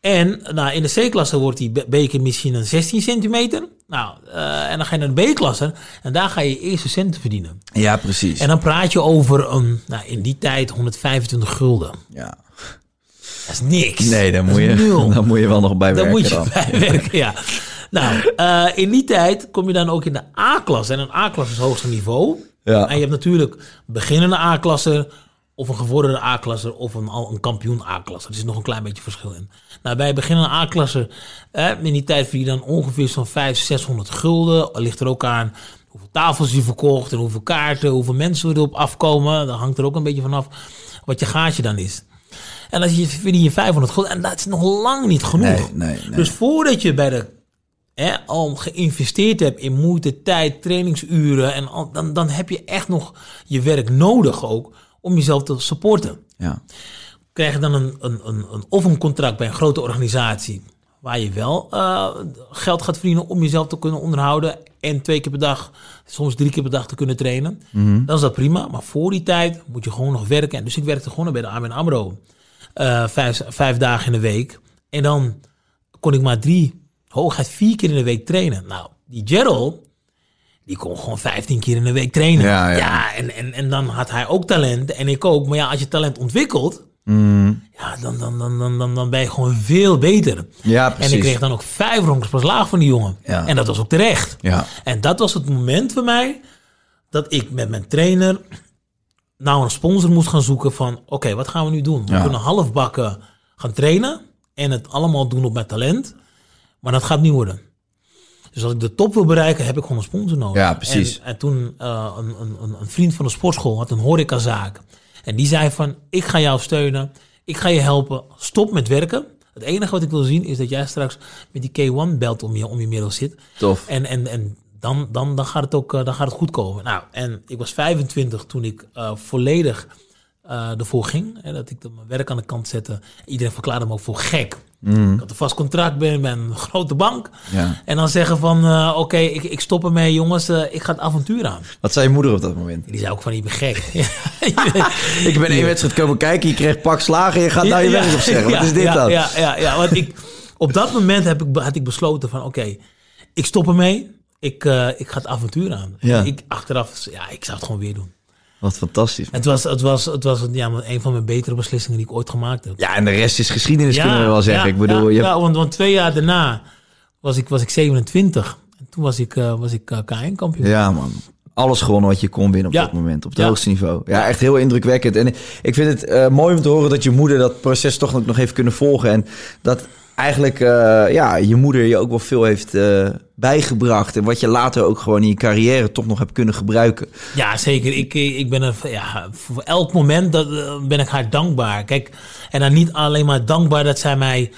Speaker 3: En nou, in de C-klasse wordt die be- beker misschien een 16 centimeter. Nou, eh, en dan ga je naar de B-klasse en daar ga je je eerste centen verdienen.
Speaker 2: Ja, precies.
Speaker 3: En dan praat je over een, nou, in die tijd 125 gulden.
Speaker 2: ja.
Speaker 3: Dat is niks.
Speaker 2: Nee, dan
Speaker 3: Dat
Speaker 2: moet, je,
Speaker 3: nul.
Speaker 2: dan moet je wel nog bij
Speaker 3: Daar
Speaker 2: werken
Speaker 3: moet je
Speaker 2: dan.
Speaker 3: bij werken, ja. Nou, eh, in die tijd kom je dan ook in de A-klasse. En een A-klasse is het hoogste niveau.
Speaker 2: Ja.
Speaker 3: En je hebt natuurlijk beginnende A-klasse, of een gevorderde A-klasse, of een, een kampioen A-klasse. Er is nog een klein beetje verschil in. Nou, bij beginnende A-klasse, eh, in die tijd verdien je dan ongeveer zo'n 500, 600 gulden. Ligt er ook aan hoeveel tafels je verkocht en hoeveel kaarten, hoeveel mensen erop afkomen. Dat hangt er ook een beetje vanaf wat je gaatje dan is. En als je verdien je 500 gulden, en dat is nog lang niet genoeg.
Speaker 2: Nee, nee, nee.
Speaker 3: Dus voordat je bij de hè, al geïnvesteerd hebt in moeite, tijd, trainingsuren, en al, dan, dan heb je echt nog je werk nodig ook om jezelf te supporten.
Speaker 2: Ja.
Speaker 3: Krijg je dan een, een, een, een, of een contract bij een grote organisatie waar je wel eh, geld gaat verdienen om jezelf te kunnen onderhouden en twee keer per dag, soms drie keer per dag te kunnen trainen, dan is dat prima. Maar voor die tijd moet je gewoon nog werken. En dus ik werkte gewoon bij de ABN AMRO eh, vijf, vijf dagen in de week. En dan kon ik maar drie, hooguit vier keer in de week trainen. Nou, die Gerald, die kon gewoon 15 keer in de week trainen.
Speaker 2: Ja, ja.
Speaker 3: en, en, en dan had hij ook talent en ik ook. Maar ja, als je talent ontwikkelt,
Speaker 2: Mm.
Speaker 3: ja, dan, dan, dan, dan, dan, dan ben je gewoon veel beter.
Speaker 2: Ja,
Speaker 3: En
Speaker 2: precies.
Speaker 3: ik kreeg dan ook vijf rondes per van die jongen.
Speaker 2: Ja.
Speaker 3: En dat was ook terecht.
Speaker 2: Ja.
Speaker 3: En dat was het moment voor mij dat ik met mijn trainer nou een sponsor moest gaan zoeken van... oké, wat gaan we nu doen? We
Speaker 2: Ja.
Speaker 3: kunnen halfbakken gaan trainen en het allemaal doen op mijn talent. Maar dat gaat niet worden. Dus als ik de top wil bereiken, heb ik gewoon een sponsor nodig.
Speaker 2: Ja, precies.
Speaker 3: En, en toen uh, een, een, een vriend van de sportschool had een horecazaak. En die zei van, ik ga jou steunen. Ik ga je helpen. Stop met werken. Het enige wat ik wil zien is dat jij straks met die K1-belt om je, om je middel zit.
Speaker 2: Tof.
Speaker 3: En, en, en dan, dan, dan, gaat het ook uh, dan gaat het goed komen. Nou, en ik was 25 toen ik uh, volledig uh, ervoor ging. Hè, dat ik mijn werk aan de kant zette. Iedereen verklaarde me ook voor gek. Mm. Ik had een vast contract bij een grote bank.
Speaker 2: Ja.
Speaker 3: En dan zeggen van, uh, oké, okay, ik, ik stop ermee jongens, uh, ik ga het avontuur aan.
Speaker 2: Wat zei je moeder op dat moment?
Speaker 3: Die zei ook van, je bent gek.
Speaker 2: ik ben één wedstrijd komen kijken, je kreeg pak slagen, je gaat nou je werk opzeggen. Wat is dit
Speaker 3: ja,
Speaker 2: dan?
Speaker 3: Ja, ja, ja, want ik, op dat moment heb ik, had ik besloten van, oké, okay, ik stop ermee. Ik, uh, ik ga het avontuur aan.
Speaker 2: Ja.
Speaker 3: Ik, achteraf, ja, ik zou het gewoon weer doen.
Speaker 2: Wat fantastisch.
Speaker 3: Het was, het was, het was ja, een van mijn betere beslissingen die ik ooit gemaakt heb.
Speaker 2: Ja, en de rest is geschiedenis, ja, kunnen we wel zeggen.
Speaker 3: Ja,
Speaker 2: ik bedoel,
Speaker 3: ja,
Speaker 2: je...
Speaker 3: ja want, want, twee jaar daarna was ik, was ik 27. En toen was ik, uh, was ik uh, K1-kampioen.
Speaker 2: Ja, man. Alles gewonnen wat je kon winnen op dat moment. Op het hoogste niveau. Ja, echt heel indrukwekkend. En ik vind het uh, mooi om te horen dat je moeder dat proces toch nog heeft kunnen volgen. En dat eigenlijk uh, ja, je moeder je ook wel veel heeft uh, bijgebracht. En wat je later ook gewoon in je carrière toch nog hebt kunnen gebruiken.
Speaker 3: Ja, zeker. Ik, ik ben er, ja, voor elk moment dat, ben ik haar dankbaar. Kijk, en dan niet alleen maar dankbaar dat zij mij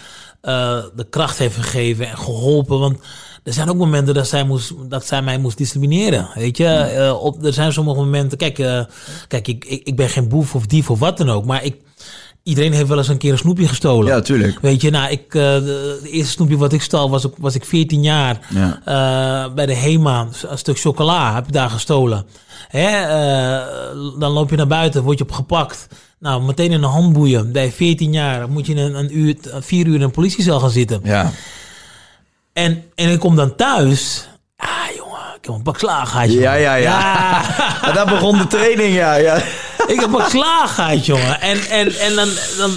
Speaker 3: uh, de kracht heeft gegeven en geholpen. Want er zijn ook momenten dat zij, moest, dat zij mij moest disciplineren. Weet je, uh, op, er zijn sommige momenten. Kijk, kijk ik, ik, ik ben geen boef of dief of wat dan ook. Maar ik, iedereen heeft wel eens een keer een snoepje gestolen.
Speaker 2: Ja, tuurlijk.
Speaker 3: Weet je, nou, ik, uh, de, eerste snoepje wat ik stal was, was ik 14 jaar.
Speaker 2: Ja.
Speaker 3: Uh, bij de HEMA, een stuk chocola heb ik daar gestolen. Hè, uh, dan loop je naar buiten, word je opgepakt. Nou, meteen in een handboeien. Bij 14 jaar moet je een, een uur, vier uur in een politiecel gaan zitten.
Speaker 2: Ja.
Speaker 3: En, en ik kom dan thuis. Ah, jongen, ik heb een pak slaag gehad,
Speaker 2: Ja, ja, ja. En daar begon de training, ja. ja.
Speaker 3: Ik heb een slaag gehad, jongen. En, en, en dan, dan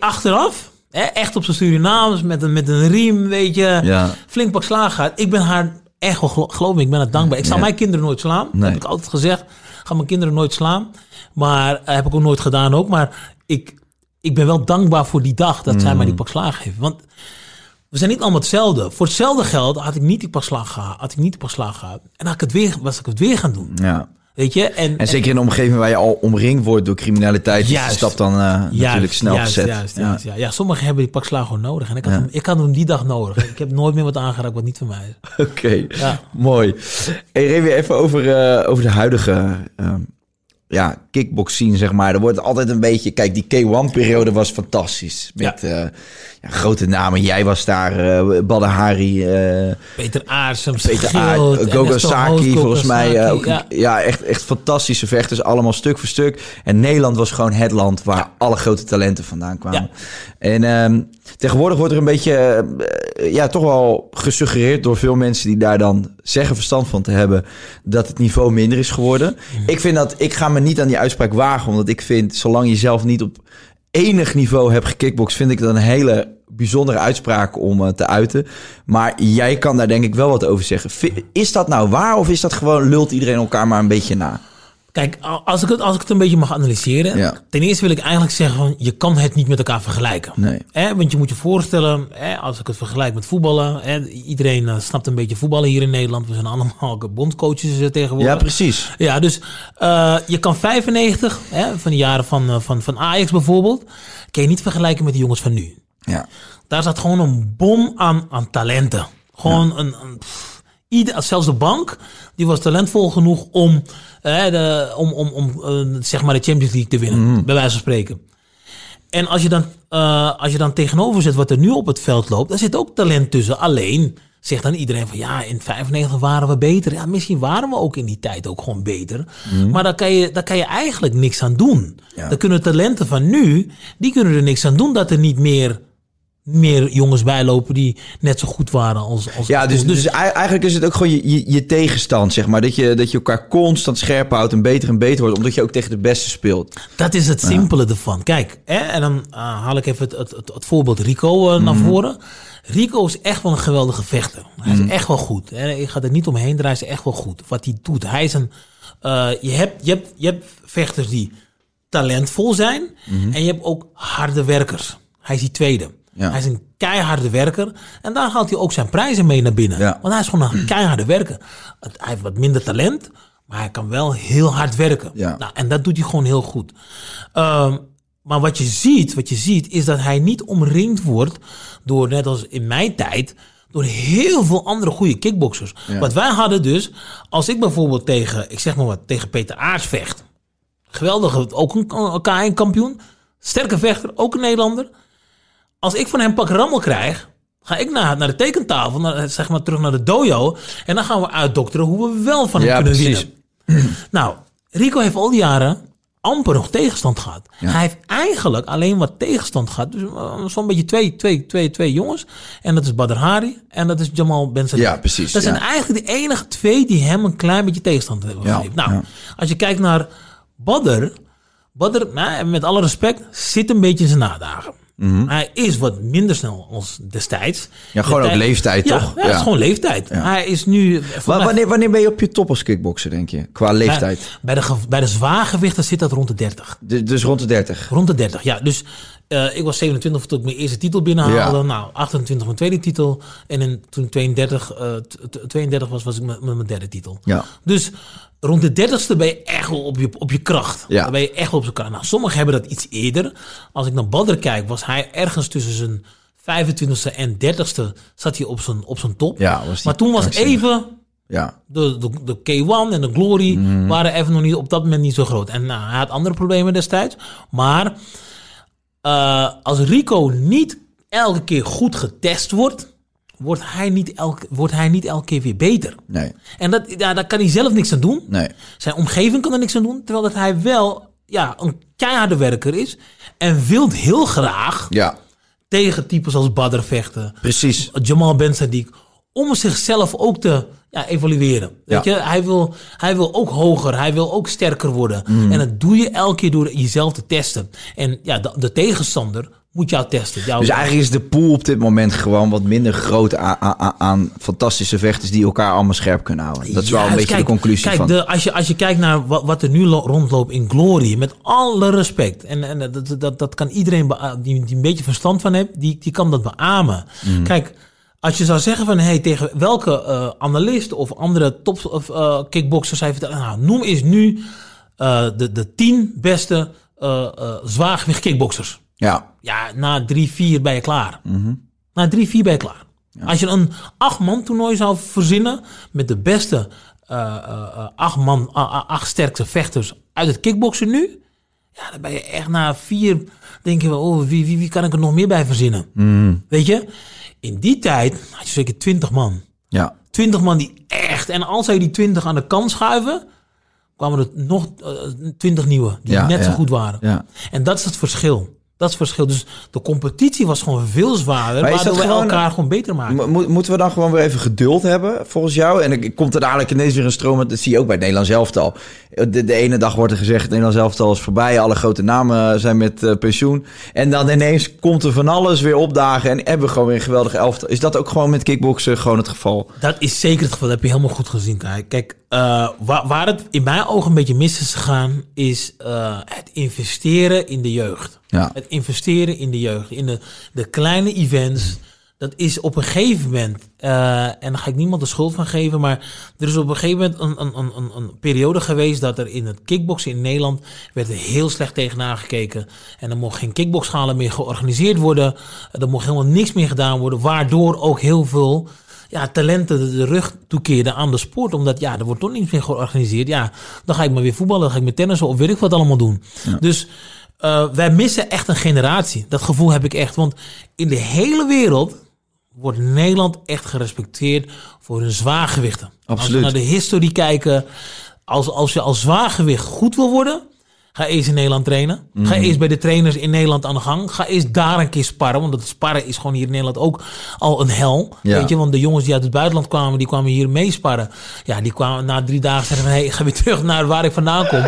Speaker 3: achteraf, hè, echt op zijn Surinaams, met een, met een riem, weet je.
Speaker 2: Ja.
Speaker 3: Flink pak slaag gehad. Ik ben haar echt wel, gelo- geloof me, ik ben het dankbaar. Ik zal
Speaker 2: Ja.
Speaker 3: mijn kinderen nooit slaan. Dat heb ik altijd gezegd. Ik ga mijn kinderen nooit slaan. Maar eh, heb ik ook nooit gedaan ook. Maar ik, ik ben wel dankbaar voor die dag dat zij mij
Speaker 2: Mm.
Speaker 3: die pak slaag heeft. Want we zijn niet allemaal hetzelfde. Voor hetzelfde geld had ik niet die pak slaag gehad. Had ik niet die pak slaag gehad. En had ik het weer, was ik het weer gaan doen.
Speaker 2: ja.
Speaker 3: Weet je? En,
Speaker 2: En zeker in een omgeving waar je al omringd wordt door criminaliteit, is de
Speaker 3: Juist.
Speaker 2: stap dan eh, natuurlijk snel
Speaker 3: juist,
Speaker 2: gezet.
Speaker 3: Juist,
Speaker 2: ja.
Speaker 3: juist, ja. ja, sommigen hebben die pak slaag gewoon nodig. En ik had,
Speaker 2: Ja.
Speaker 3: hem, ik had hem die dag nodig. Ik heb nooit meer wat aangeraakt wat niet van mij is.
Speaker 2: Oké,
Speaker 3: Ja.
Speaker 2: mooi. Hey, even over, eh, over de huidige ehm, ja, kickbox scene, zeg maar. Er wordt altijd een beetje... Kijk, die K1-periode was fantastisch. Met eh, ja, grote namen. Jij was daar, eh Badr Hari, eh,
Speaker 3: Peter Aarsem,
Speaker 2: Peter Gogo Saki,
Speaker 3: Hoos,
Speaker 2: volgens mij. eh, ook,
Speaker 3: ja.
Speaker 2: ja. echt, echt fantastische vechters. Allemaal stuk voor stuk. En Nederland was gewoon het land waar alle grote talenten vandaan kwamen. En ehm, tegenwoordig wordt er een beetje, eh, ja, toch wel gesuggereerd door veel mensen die daar dan zeggen verstand van te hebben, dat het niveau minder is geworden. Ik vind dat, ik ga me niet aan die uitspraak wagen, omdat ik vind, zolang je zelf niet op enig niveau hebt gekickboxd, vind ik dat een hele bijzondere uitspraak om eh, te uiten. Maar jij kan daar denk ik wel wat over zeggen. Is dat nou waar of is dat gewoon lult iedereen elkaar maar een beetje na?
Speaker 3: Kijk, als ik, het, als ik het een beetje mag analyseren.
Speaker 2: Ja.
Speaker 3: Ten eerste wil ik eigenlijk zeggen, van, je kan het niet met elkaar vergelijken.
Speaker 2: Nee.
Speaker 3: Hè, want je moet je voorstellen, als ik het vergelijk met voetballen. Iedereen eh, snapt een beetje voetballen hier in Nederland. We zijn allemaal bondcoaches eh, tegenwoordig.
Speaker 2: Ja, precies.
Speaker 3: Ja, dus eh, je kan 95, hè, van de jaren van, van, van Ajax bijvoorbeeld, kan je niet vergelijken met de jongens van nu.
Speaker 2: Ja.
Speaker 3: Daar zat gewoon een bom aan, aan talenten. Gewoon een, een pff, ieder, zelfs de bank, die was talentvol genoeg om, eh, de, om, om, om eh, zeg maar de Champions League te winnen, bij wijze van spreken. En als je, dan, eh, als je dan tegenover zet wat er nu op het veld loopt, daar zit ook talent tussen. Alleen zegt dan iedereen van ja, in 95 waren we beter. Ja, misschien waren we ook in die tijd ook gewoon beter. Maar daar kan, je, daar kan je eigenlijk niks aan doen.
Speaker 2: Ja.
Speaker 3: Dan kunnen talenten van nu, die kunnen er niks aan doen dat er niet meer, meer jongens bijlopen die net zo goed waren als, als
Speaker 2: Ja, dus, dus, ei- eigenlijk is het ook gewoon je, je, je tegenstand, zeg maar. Dat je, dat je elkaar constant scherp houdt en beter en beter wordt, omdat je ook tegen de beste speelt.
Speaker 3: Dat is het simpele ervan. Kijk, hè, en dan eh, haal ik even het, het, het, het voorbeeld Rico eh, naar voren. Rico is echt wel een geweldige vechter. Hij is echt wel goed. Hè. Ik ga er niet omheen draaien, hij is echt wel goed. Wat hij doet. Hij is een. eh, je, hebt, je, hebt, je hebt vechters die talentvol zijn. En je hebt ook harde werkers. Hij is die tweede.
Speaker 2: Ja.
Speaker 3: Hij is een keiharde werker. En daar haalt hij ook zijn prijzen mee naar binnen.
Speaker 2: Ja.
Speaker 3: Want hij is gewoon een keiharde werker. Hij heeft wat minder talent. Maar hij kan wel heel hard werken.
Speaker 2: Ja.
Speaker 3: Nou, en dat doet hij gewoon heel goed. Ehm, maar wat je ziet, wat je ziet, is dat hij niet omringd wordt door, net als in mijn tijd, door heel veel andere goede kickboxers. Wat wij hadden dus, als ik bijvoorbeeld tegen, ik zeg maar wat, tegen Peter Aarts vecht. Geweldige, ook een, een K1-kampioen. Sterke vechter, ook een Nederlander. Als ik van hem pak rammel krijg, ga ik naar, naar de tekentafel, naar, zeg maar terug naar de dojo. En dan gaan we uitdokteren hoe we wel van hem
Speaker 2: Ja,
Speaker 3: kunnen
Speaker 2: precies.
Speaker 3: winnen. Nou, Rico heeft al die jaren amper nog tegenstand gehad. Hij heeft eigenlijk alleen wat tegenstand gehad. Dus uh, zo'n beetje twee, twee, twee, twee jongens. En dat is Badr Hari en dat is Jamal Ben Sadik.
Speaker 2: Ja, precies,
Speaker 3: Dat zijn eigenlijk de enige twee die hem een klein beetje tegenstand hebben
Speaker 2: Ja,
Speaker 3: gegeven. Nou,
Speaker 2: ja.
Speaker 3: als je kijkt naar Badr. Badr, nou, met alle respect, zit een beetje in zijn nadagen. Hij is wat minder snel als destijds.
Speaker 2: Mhm. Ja, gewoon ook
Speaker 3: tijd-
Speaker 2: leeftijd,
Speaker 3: ja,
Speaker 2: toch?
Speaker 3: Ja, het is gewoon leeftijd. Hij is nu...
Speaker 2: Maar
Speaker 3: mij-
Speaker 2: wanneer, wanneer ben je op je top als kickboxer, denk je? Qua leeftijd?
Speaker 3: bij, bij de, bij de zwaargewichten zit dat rond de 30.
Speaker 2: Dus, dus rond de 30.
Speaker 3: Rond de 30, ja. Dus eh, ik was 27 toen ik mijn eerste titel binnenhaalde.
Speaker 2: Ja.
Speaker 3: Nou, 28 mijn tweede titel. En in, toen ik 32, eh, t- t- 32 was, was ik met, met mijn derde titel.
Speaker 2: Ja.
Speaker 3: Dus rond de 30ste ben je echt wel op je, op je kracht.
Speaker 2: Ja.
Speaker 3: Dan ben je echt wel op zijn kracht. Nou, sommigen hebben dat iets eerder. Als ik naar Badr kijk, was hij ergens tussen zijn 25ste en 30ste zat hij op zijn, op zijn top.
Speaker 2: Ja,
Speaker 3: maar toen was
Speaker 2: krankzinnig.
Speaker 3: even
Speaker 2: Ja.
Speaker 3: de, de, de K1 en de Glory
Speaker 2: Mhm.
Speaker 3: waren even nog niet op dat moment niet zo groot. En nou, hij had andere problemen destijds. Maar eh, als Rico niet elke keer goed getest wordt, wordt hij niet elke, wordt hij niet elke keer weer beter.
Speaker 2: Nee.
Speaker 3: En dat, ja, daar kan hij zelf niks aan doen.
Speaker 2: Nee.
Speaker 3: Zijn omgeving kan er niks aan doen. Terwijl dat hij wel ja, een keiharde werker is. En wil heel graag
Speaker 2: Ja,
Speaker 3: tegen types als Badr vechten.
Speaker 2: precies.
Speaker 3: Jamal Ben Sadiq. om zichzelf ook te ja, evalueren. Weet
Speaker 2: Ja.
Speaker 3: je, hij wil, hij wil ook hoger, hij wil ook sterker worden.
Speaker 2: Mm.
Speaker 3: En dat doe je elke keer door jezelf te testen. En ja, de, de tegenstander moet jou testen. Jou,
Speaker 2: Dus eigenlijk is de pool op dit moment gewoon wat minder groot aan, aan, aan fantastische vechters die elkaar allemaal scherp kunnen houden. Dat is wel een
Speaker 3: Juist,
Speaker 2: beetje
Speaker 3: kijk,
Speaker 2: de conclusie
Speaker 3: kijk,
Speaker 2: van.
Speaker 3: De, als, je, als je kijkt naar wat, wat er nu lo- rondloopt in Glory, met alle respect. En, en dat, dat, dat kan iedereen die, die een beetje verstand van heeft, die, die kan dat beamen.
Speaker 2: Mhm.
Speaker 3: Kijk, als je zou zeggen van hey, tegen welke eh, analist of andere top of, eh, kickboxers nou, noem eens nu eh, de, de tien beste zwaargewicht kickboxers.
Speaker 2: Ja,
Speaker 3: Ja, na drie, vier ben je klaar. Na drie, vier ben je klaar. Als je een acht-man toernooi zou verzinnen met de beste eh, eh, acht man, acht sterkste vechters uit het kickboksen nu, ja, dan ben je echt na vier, denk je wel, oh, wie, wie, wie kan ik er nog meer bij verzinnen? Weet je, in die tijd had je zeker twintig man.
Speaker 2: ja.
Speaker 3: 20 man die echt, en als zij die 20 aan de kant schuiven, kwamen er nog eh, 20 nieuwe die
Speaker 2: Ja,
Speaker 3: net zo goed waren.
Speaker 2: ja.
Speaker 3: En dat is het verschil. Dat is het verschil. Dus de competitie was gewoon veel zwaarder,
Speaker 2: Maar
Speaker 3: waardoor we
Speaker 2: gewoon-
Speaker 3: elkaar gewoon beter maken.
Speaker 2: Mo- mo- moeten we dan gewoon weer even geduld hebben, volgens jou? En dan komt er dadelijk ineens weer een stroom. Dat zie je ook bij het Nederlands elftal. De, de ene dag wordt er gezegd, het Nederlands elftal is voorbij. Alle grote namen zijn met eh, pensioen. En dan ineens komt er van alles weer opdagen. En hebben we gewoon weer een geweldig elftal. Is dat ook gewoon met kickboksen gewoon het geval?
Speaker 3: Dat is zeker het geval. Dat heb je helemaal goed gezien. Kijk, Kijk eh, waar, waar het in mijn ogen een beetje mis is gegaan, is eh, het investeren in de jeugd.
Speaker 2: Ja.
Speaker 3: Het investeren in de jeugd, in de, de kleine events. Dat is op een gegeven moment, eh, en daar ga ik niemand de schuld van geven, maar er is op een gegeven moment een, een, een, een, periode geweest dat er in het kickboksen in Nederland werd er heel slecht tegenaan gekeken. En er mocht geen kickboxschalen meer georganiseerd worden. Er mocht helemaal niks meer gedaan worden, waardoor ook heel veel ja, talenten de, rug toekeerden aan de sport. Omdat ja, er wordt toch niets meer georganiseerd. Ja, dan ga ik maar weer voetballen, dan ga ik met tennissen of weet ik wat allemaal doen. Dus eh, wij missen echt een generatie. Dat gevoel heb ik echt. Want in de hele wereld wordt Nederland echt gerespecteerd voor hun zwaargewichten. Als we naar de historie kijken, als, als je als zwaargewicht goed wil worden, ga eerst in Nederland trainen. Ga
Speaker 2: Mhm.
Speaker 3: eerst bij de trainers in Nederland aan de gang. Ga eerst daar een keer sparren, want het sparren is gewoon hier in Nederland ook al een hel.
Speaker 2: Ja.
Speaker 3: Weet je, want de jongens die uit het buitenland kwamen, die kwamen hier meesparren. Ja, die kwamen na drie dagen zeggen van, hey, ga weer terug naar waar ik vandaan kom.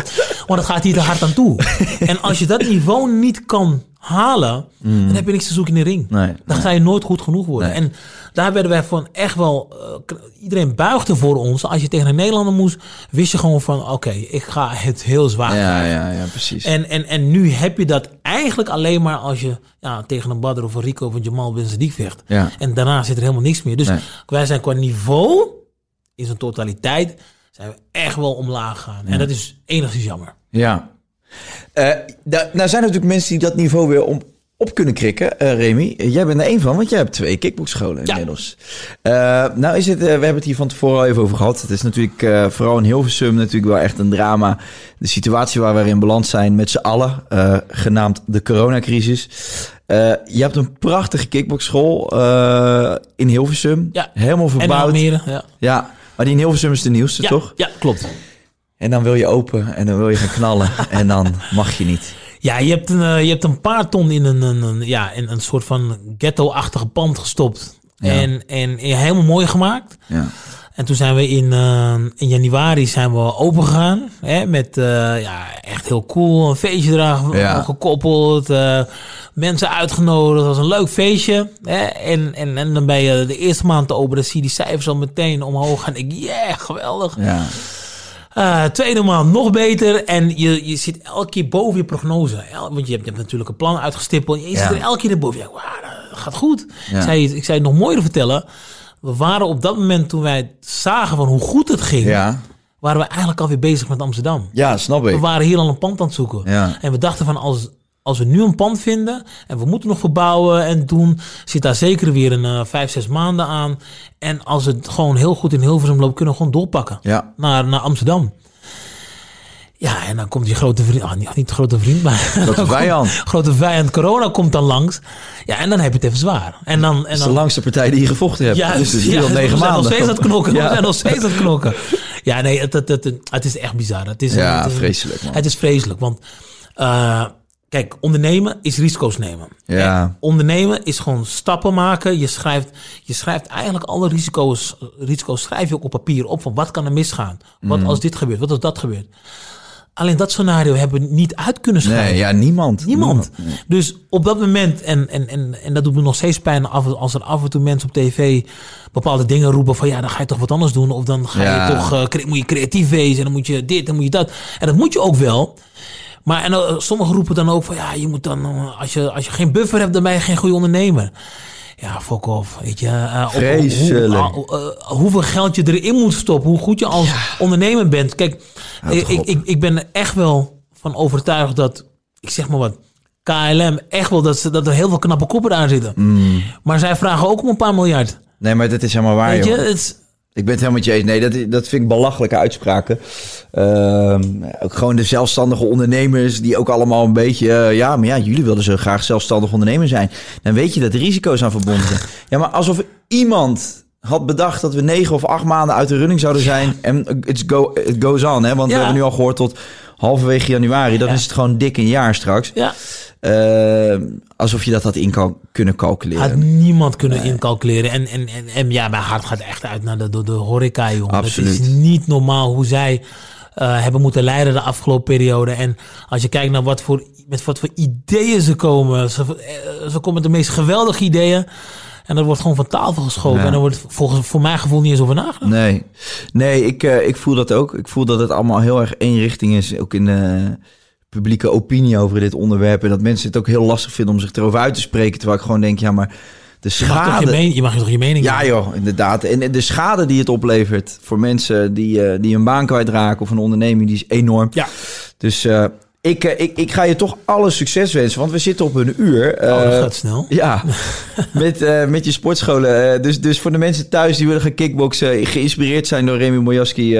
Speaker 3: want het gaat hier te hard aan toe. en als je dat niveau niet kan halen, dan heb je niks te zoeken in de ring.
Speaker 2: Nee,
Speaker 3: Dan ga je nooit goed genoeg worden.
Speaker 2: Nee.
Speaker 3: En daar werden wij van echt wel... eh, iedereen buigde voor ons. Als je tegen een Nederlander moest, wist je gewoon van... Oké, ik ga het heel zwaar
Speaker 2: Ja,
Speaker 3: krijgen.
Speaker 2: ja, ja, precies.
Speaker 3: En, en, en nu heb je dat eigenlijk alleen maar als je ja, tegen een Badr of een Rico of een Jamal Ben Sadiq vecht.
Speaker 2: Ja.
Speaker 3: En daarna zit er helemaal niks meer. Dus wij zijn qua niveau, in zijn totaliteit, zijn we echt wel omlaag gegaan. En dat is enigszins jammer.
Speaker 2: Ja. Eh, da- nou zijn er natuurlijk mensen die dat niveau weer om, op kunnen krikken. Eh Remy, jij bent er één van, want jij hebt twee kickboxscholen
Speaker 3: Ja.
Speaker 2: inmiddels. Eh, nou is het, eh, we hebben het hier van tevoren al even over gehad. Het is natuurlijk eh, vooral in Hilversum natuurlijk wel echt een drama. De situatie waar we in beland zijn met z'n allen, eh, genaamd de coronacrisis. Eh, je hebt een prachtige kickboxschool eh, in Hilversum.
Speaker 3: Ja.
Speaker 2: Helemaal
Speaker 3: En
Speaker 2: verbouwd.
Speaker 3: Almere, ja.
Speaker 2: Ja, maar die in Hilversum is de nieuwste,
Speaker 3: Ja,
Speaker 2: toch?
Speaker 3: ja, klopt.
Speaker 2: En dan wil je open en dan wil je gaan knallen en dan mag je niet.
Speaker 3: Ja, je hebt een, eh, je hebt een paar ton in een, een, een- ja, in een soort van ghetto-achtige pand gestopt.
Speaker 2: Ja.
Speaker 3: En, en helemaal mooi gemaakt.
Speaker 2: Ja.
Speaker 3: En toen zijn we in, eh, in januari zijn we open gegaan. Hè, met eh, ja, echt heel cool. Een feestje eraan
Speaker 2: Ja.
Speaker 3: gekoppeld. mensen uitgenodigd. Het was een leuk feestje. Hè, en, en, en dan ben je de eerste maand te open. Dan zie je die cijfers al meteen omhoog gaan. Ik, yeah, geweldig.
Speaker 2: Ja.
Speaker 3: Eh, tweede maand nog beter. En je, je zit elke keer boven je prognose. El- want je hebt, je hebt natuurlijk een plan uitgestippeld. Je
Speaker 2: Ja.
Speaker 3: zit er elke keer erboven. Je denkt, wauw, dat gaat goed.
Speaker 2: Ja.
Speaker 3: Ik, zei, ik zei het nog mooier vertellen. We waren op dat moment, toen wij zagen van hoe goed het ging...
Speaker 2: Ja.
Speaker 3: waren we eigenlijk alweer bezig met Amsterdam.
Speaker 2: ja, snap
Speaker 3: We
Speaker 2: ik.
Speaker 3: waren hier al een pand aan het zoeken.
Speaker 2: Ja.
Speaker 3: En we dachten van, als, als we nu een pand vinden... en we moeten nog verbouwen en doen... zit daar zeker weer een eh, vijf, zes maanden aan. En als het gewoon heel goed in Hilversum loopt... kunnen we gewoon doorpakken
Speaker 2: Ja.
Speaker 3: naar, naar Amsterdam. Ja, en dan komt die grote vriend, ah, niet, niet grote vriend, maar
Speaker 2: Grote
Speaker 3: dan
Speaker 2: vijand.
Speaker 3: komt- grote vijand, corona komt dan langs. Ja, en dan heb je het even zwaar. En dan, en
Speaker 2: Dat is
Speaker 3: dan
Speaker 2: de langste partij die je gevochten hebt.
Speaker 3: ja,
Speaker 2: dus het is
Speaker 3: ja,
Speaker 2: al negen
Speaker 3: we zijn
Speaker 2: maanden.
Speaker 3: nog steeds aan het knokken.
Speaker 2: Ja.
Speaker 3: We zijn nog steeds aan het knokken. Ja, nee, het, het, het, het is echt bizar. Het is,
Speaker 2: Ja,
Speaker 3: het is-
Speaker 2: vreselijk, man.
Speaker 3: Het is vreselijk, want... eh, Kijk, ondernemen is risico's nemen.
Speaker 2: Ja.
Speaker 3: En ondernemen is gewoon stappen maken. Je schrijft, je schrijft eigenlijk alle risico's, risico's schrijf je ook op papier op. Van wat kan er misgaan? Wat
Speaker 2: Mm.
Speaker 3: als dit gebeurt? Wat als dat gebeurt? Alleen dat scenario hebben we niet uit kunnen schrijven.
Speaker 2: Nee, ja, niemand.
Speaker 3: Niemand. Dus op dat moment, en, en, en, en dat doet me nog steeds pijn af, als er af en toe mensen op tv bepaalde dingen roepen van ja, dan ga je toch wat anders doen. Of dan ga
Speaker 2: Ja.
Speaker 3: je toch, eh, moet je creatief wezen en dan moet je dit en moet je dat. En dat moet je ook wel. Maar en, eh, sommigen roepen dan ook van ja, je moet dan, eh, als je, als je geen buffer hebt, dan ben je geen goede ondernemer. Ja, fuck off. Weet je, eh, op-
Speaker 2: Vreselijk.
Speaker 3: hoe- hoeveel geld je erin moet stoppen, hoe goed je als ondernemer bent. Kijk, ik, ik, ik, ben er echt wel van overtuigd dat, ik zeg maar wat, KLM, echt wel dat, ze, dat er heel veel knappe koppen aan zitten.
Speaker 2: Mm.
Speaker 3: Maar zij vragen ook om een paar miljard.
Speaker 2: Nee, maar dat is helemaal waar,
Speaker 3: Weet je,
Speaker 2: joh.
Speaker 3: het is-
Speaker 2: Ik ben het helemaal met je eens. Nee, dat, dat vind ik belachelijke uitspraken. Ehm, ook gewoon de zelfstandige ondernemers die ook allemaal een beetje... eh, ja, maar ja, jullie wilden zo graag zelfstandig ondernemer zijn. Dan weet je dat er risico's aan verbonden zijn. Ja, maar alsof iemand had bedacht dat we negen of acht maanden uit de running zouden zijn. En it's go, it goes on, hè. Want
Speaker 3: Ja.
Speaker 2: we hebben nu al gehoord tot halverwege januari. Dan
Speaker 3: Ja.
Speaker 2: is het gewoon dik een jaar straks.
Speaker 3: ja,
Speaker 2: Ehm, alsof je dat had in kan kunnen calculeren.
Speaker 3: had niemand kunnen incalculeren. En, en, en, en ja, mijn hart gaat echt uit naar de, de, de horeca, jongen.
Speaker 2: Absoluut.
Speaker 3: Het is niet normaal hoe zij eh, hebben moeten leiden de afgelopen periode. En als je kijkt naar wat voor, met wat voor ideeën ze komen. Ze, eh, ze komen met de meest geweldige ideeën. En dat wordt gewoon van tafel geschoven.
Speaker 2: Ja.
Speaker 3: En er wordt volgens voor mijn gevoel niet eens over nagedacht.
Speaker 2: Nee, nee ik, eh, ik voel dat ook. Ik voel dat het allemaal heel erg één richting is. Ook in de publieke opinie over dit onderwerp. En dat mensen het ook heel lastig vinden om zich erover uit te spreken. Terwijl ik gewoon denk, ja, maar de
Speaker 3: Je mag, toch je,
Speaker 2: schade...
Speaker 3: mening, je mag toch je mening
Speaker 2: Ja
Speaker 3: hebben?
Speaker 2: joh, inderdaad. En de schade die het oplevert voor mensen die, eh, die hun baan kwijtraken... of een onderneming, die is enorm.
Speaker 3: Ja.
Speaker 2: Dus eh, ik, eh, ik, ik ga je toch alle succes wensen. Want we zitten op een uur.
Speaker 3: Oh, dat
Speaker 2: Eh,
Speaker 3: gaat snel.
Speaker 2: ja, met, eh, met je sportscholen. Dus, dus voor de mensen thuis die willen gaan kickboksen, geïnspireerd zijn door Remy Mojaski.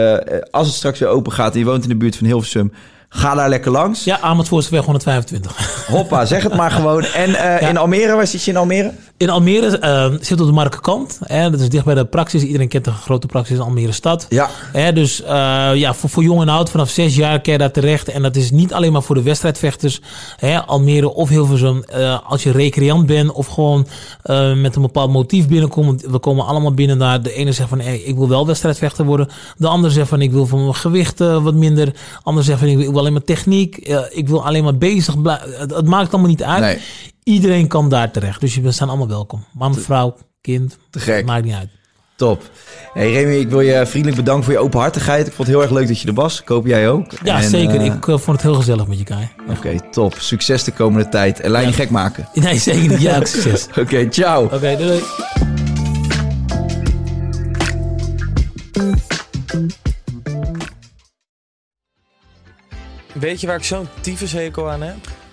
Speaker 2: als het straks weer open gaat en je woont in de buurt van Hilversum, ga daar lekker langs.
Speaker 3: Ja, Amersfoortweg 125.
Speaker 2: Hoppa, zeg het maar gewoon. En
Speaker 3: Ja.
Speaker 2: in Almere, waar zit je in Almere?
Speaker 3: In Almere eh, zit op de Markenkant. Hè, dat is dicht bij de praxis. Iedereen kent de grote praxis in Almere stad.
Speaker 2: Ja.
Speaker 3: Hè, dus eh, ja, voor, voor jong en oud, vanaf zes jaar kan je daar terecht. En dat is niet alleen maar voor de wedstrijdvechters. Hè, Almere of Hilversum. eh als je recreant bent of gewoon eh, met een bepaald motief binnenkomt. We komen allemaal binnen naar de ene zegt van hey, ik wil wel wedstrijdvechter worden. De ander zegt van ik wil van mijn gewicht wat minder. De ander zegt van ik wil, ik wil alleen maar techniek. Ik wil alleen maar bezig blijven. Het, het maakt allemaal niet uit.
Speaker 2: Nee.
Speaker 3: Iedereen kan daar terecht. Dus je staan allemaal welkom. Man, vrouw, kind.
Speaker 2: Te gek.
Speaker 3: Maakt niet uit.
Speaker 2: Top. Hey Remy, ik wil je vriendelijk bedanken voor je openhartigheid. Ik vond het heel erg leuk dat je er was. Ik hoop jij ook.
Speaker 3: Ja,
Speaker 2: En,
Speaker 3: zeker.
Speaker 2: eh,
Speaker 3: ik eh, vond het heel gezellig met je, Kai.
Speaker 2: Oké, top. Succes de komende tijd. En lijn je gek maken.
Speaker 3: Nee, zeker niet. Ja, ook succes.
Speaker 2: Oké, ciao.
Speaker 3: Oké, doei, doei.
Speaker 5: Weet je waar ik zo'n tyfushekel aan heb?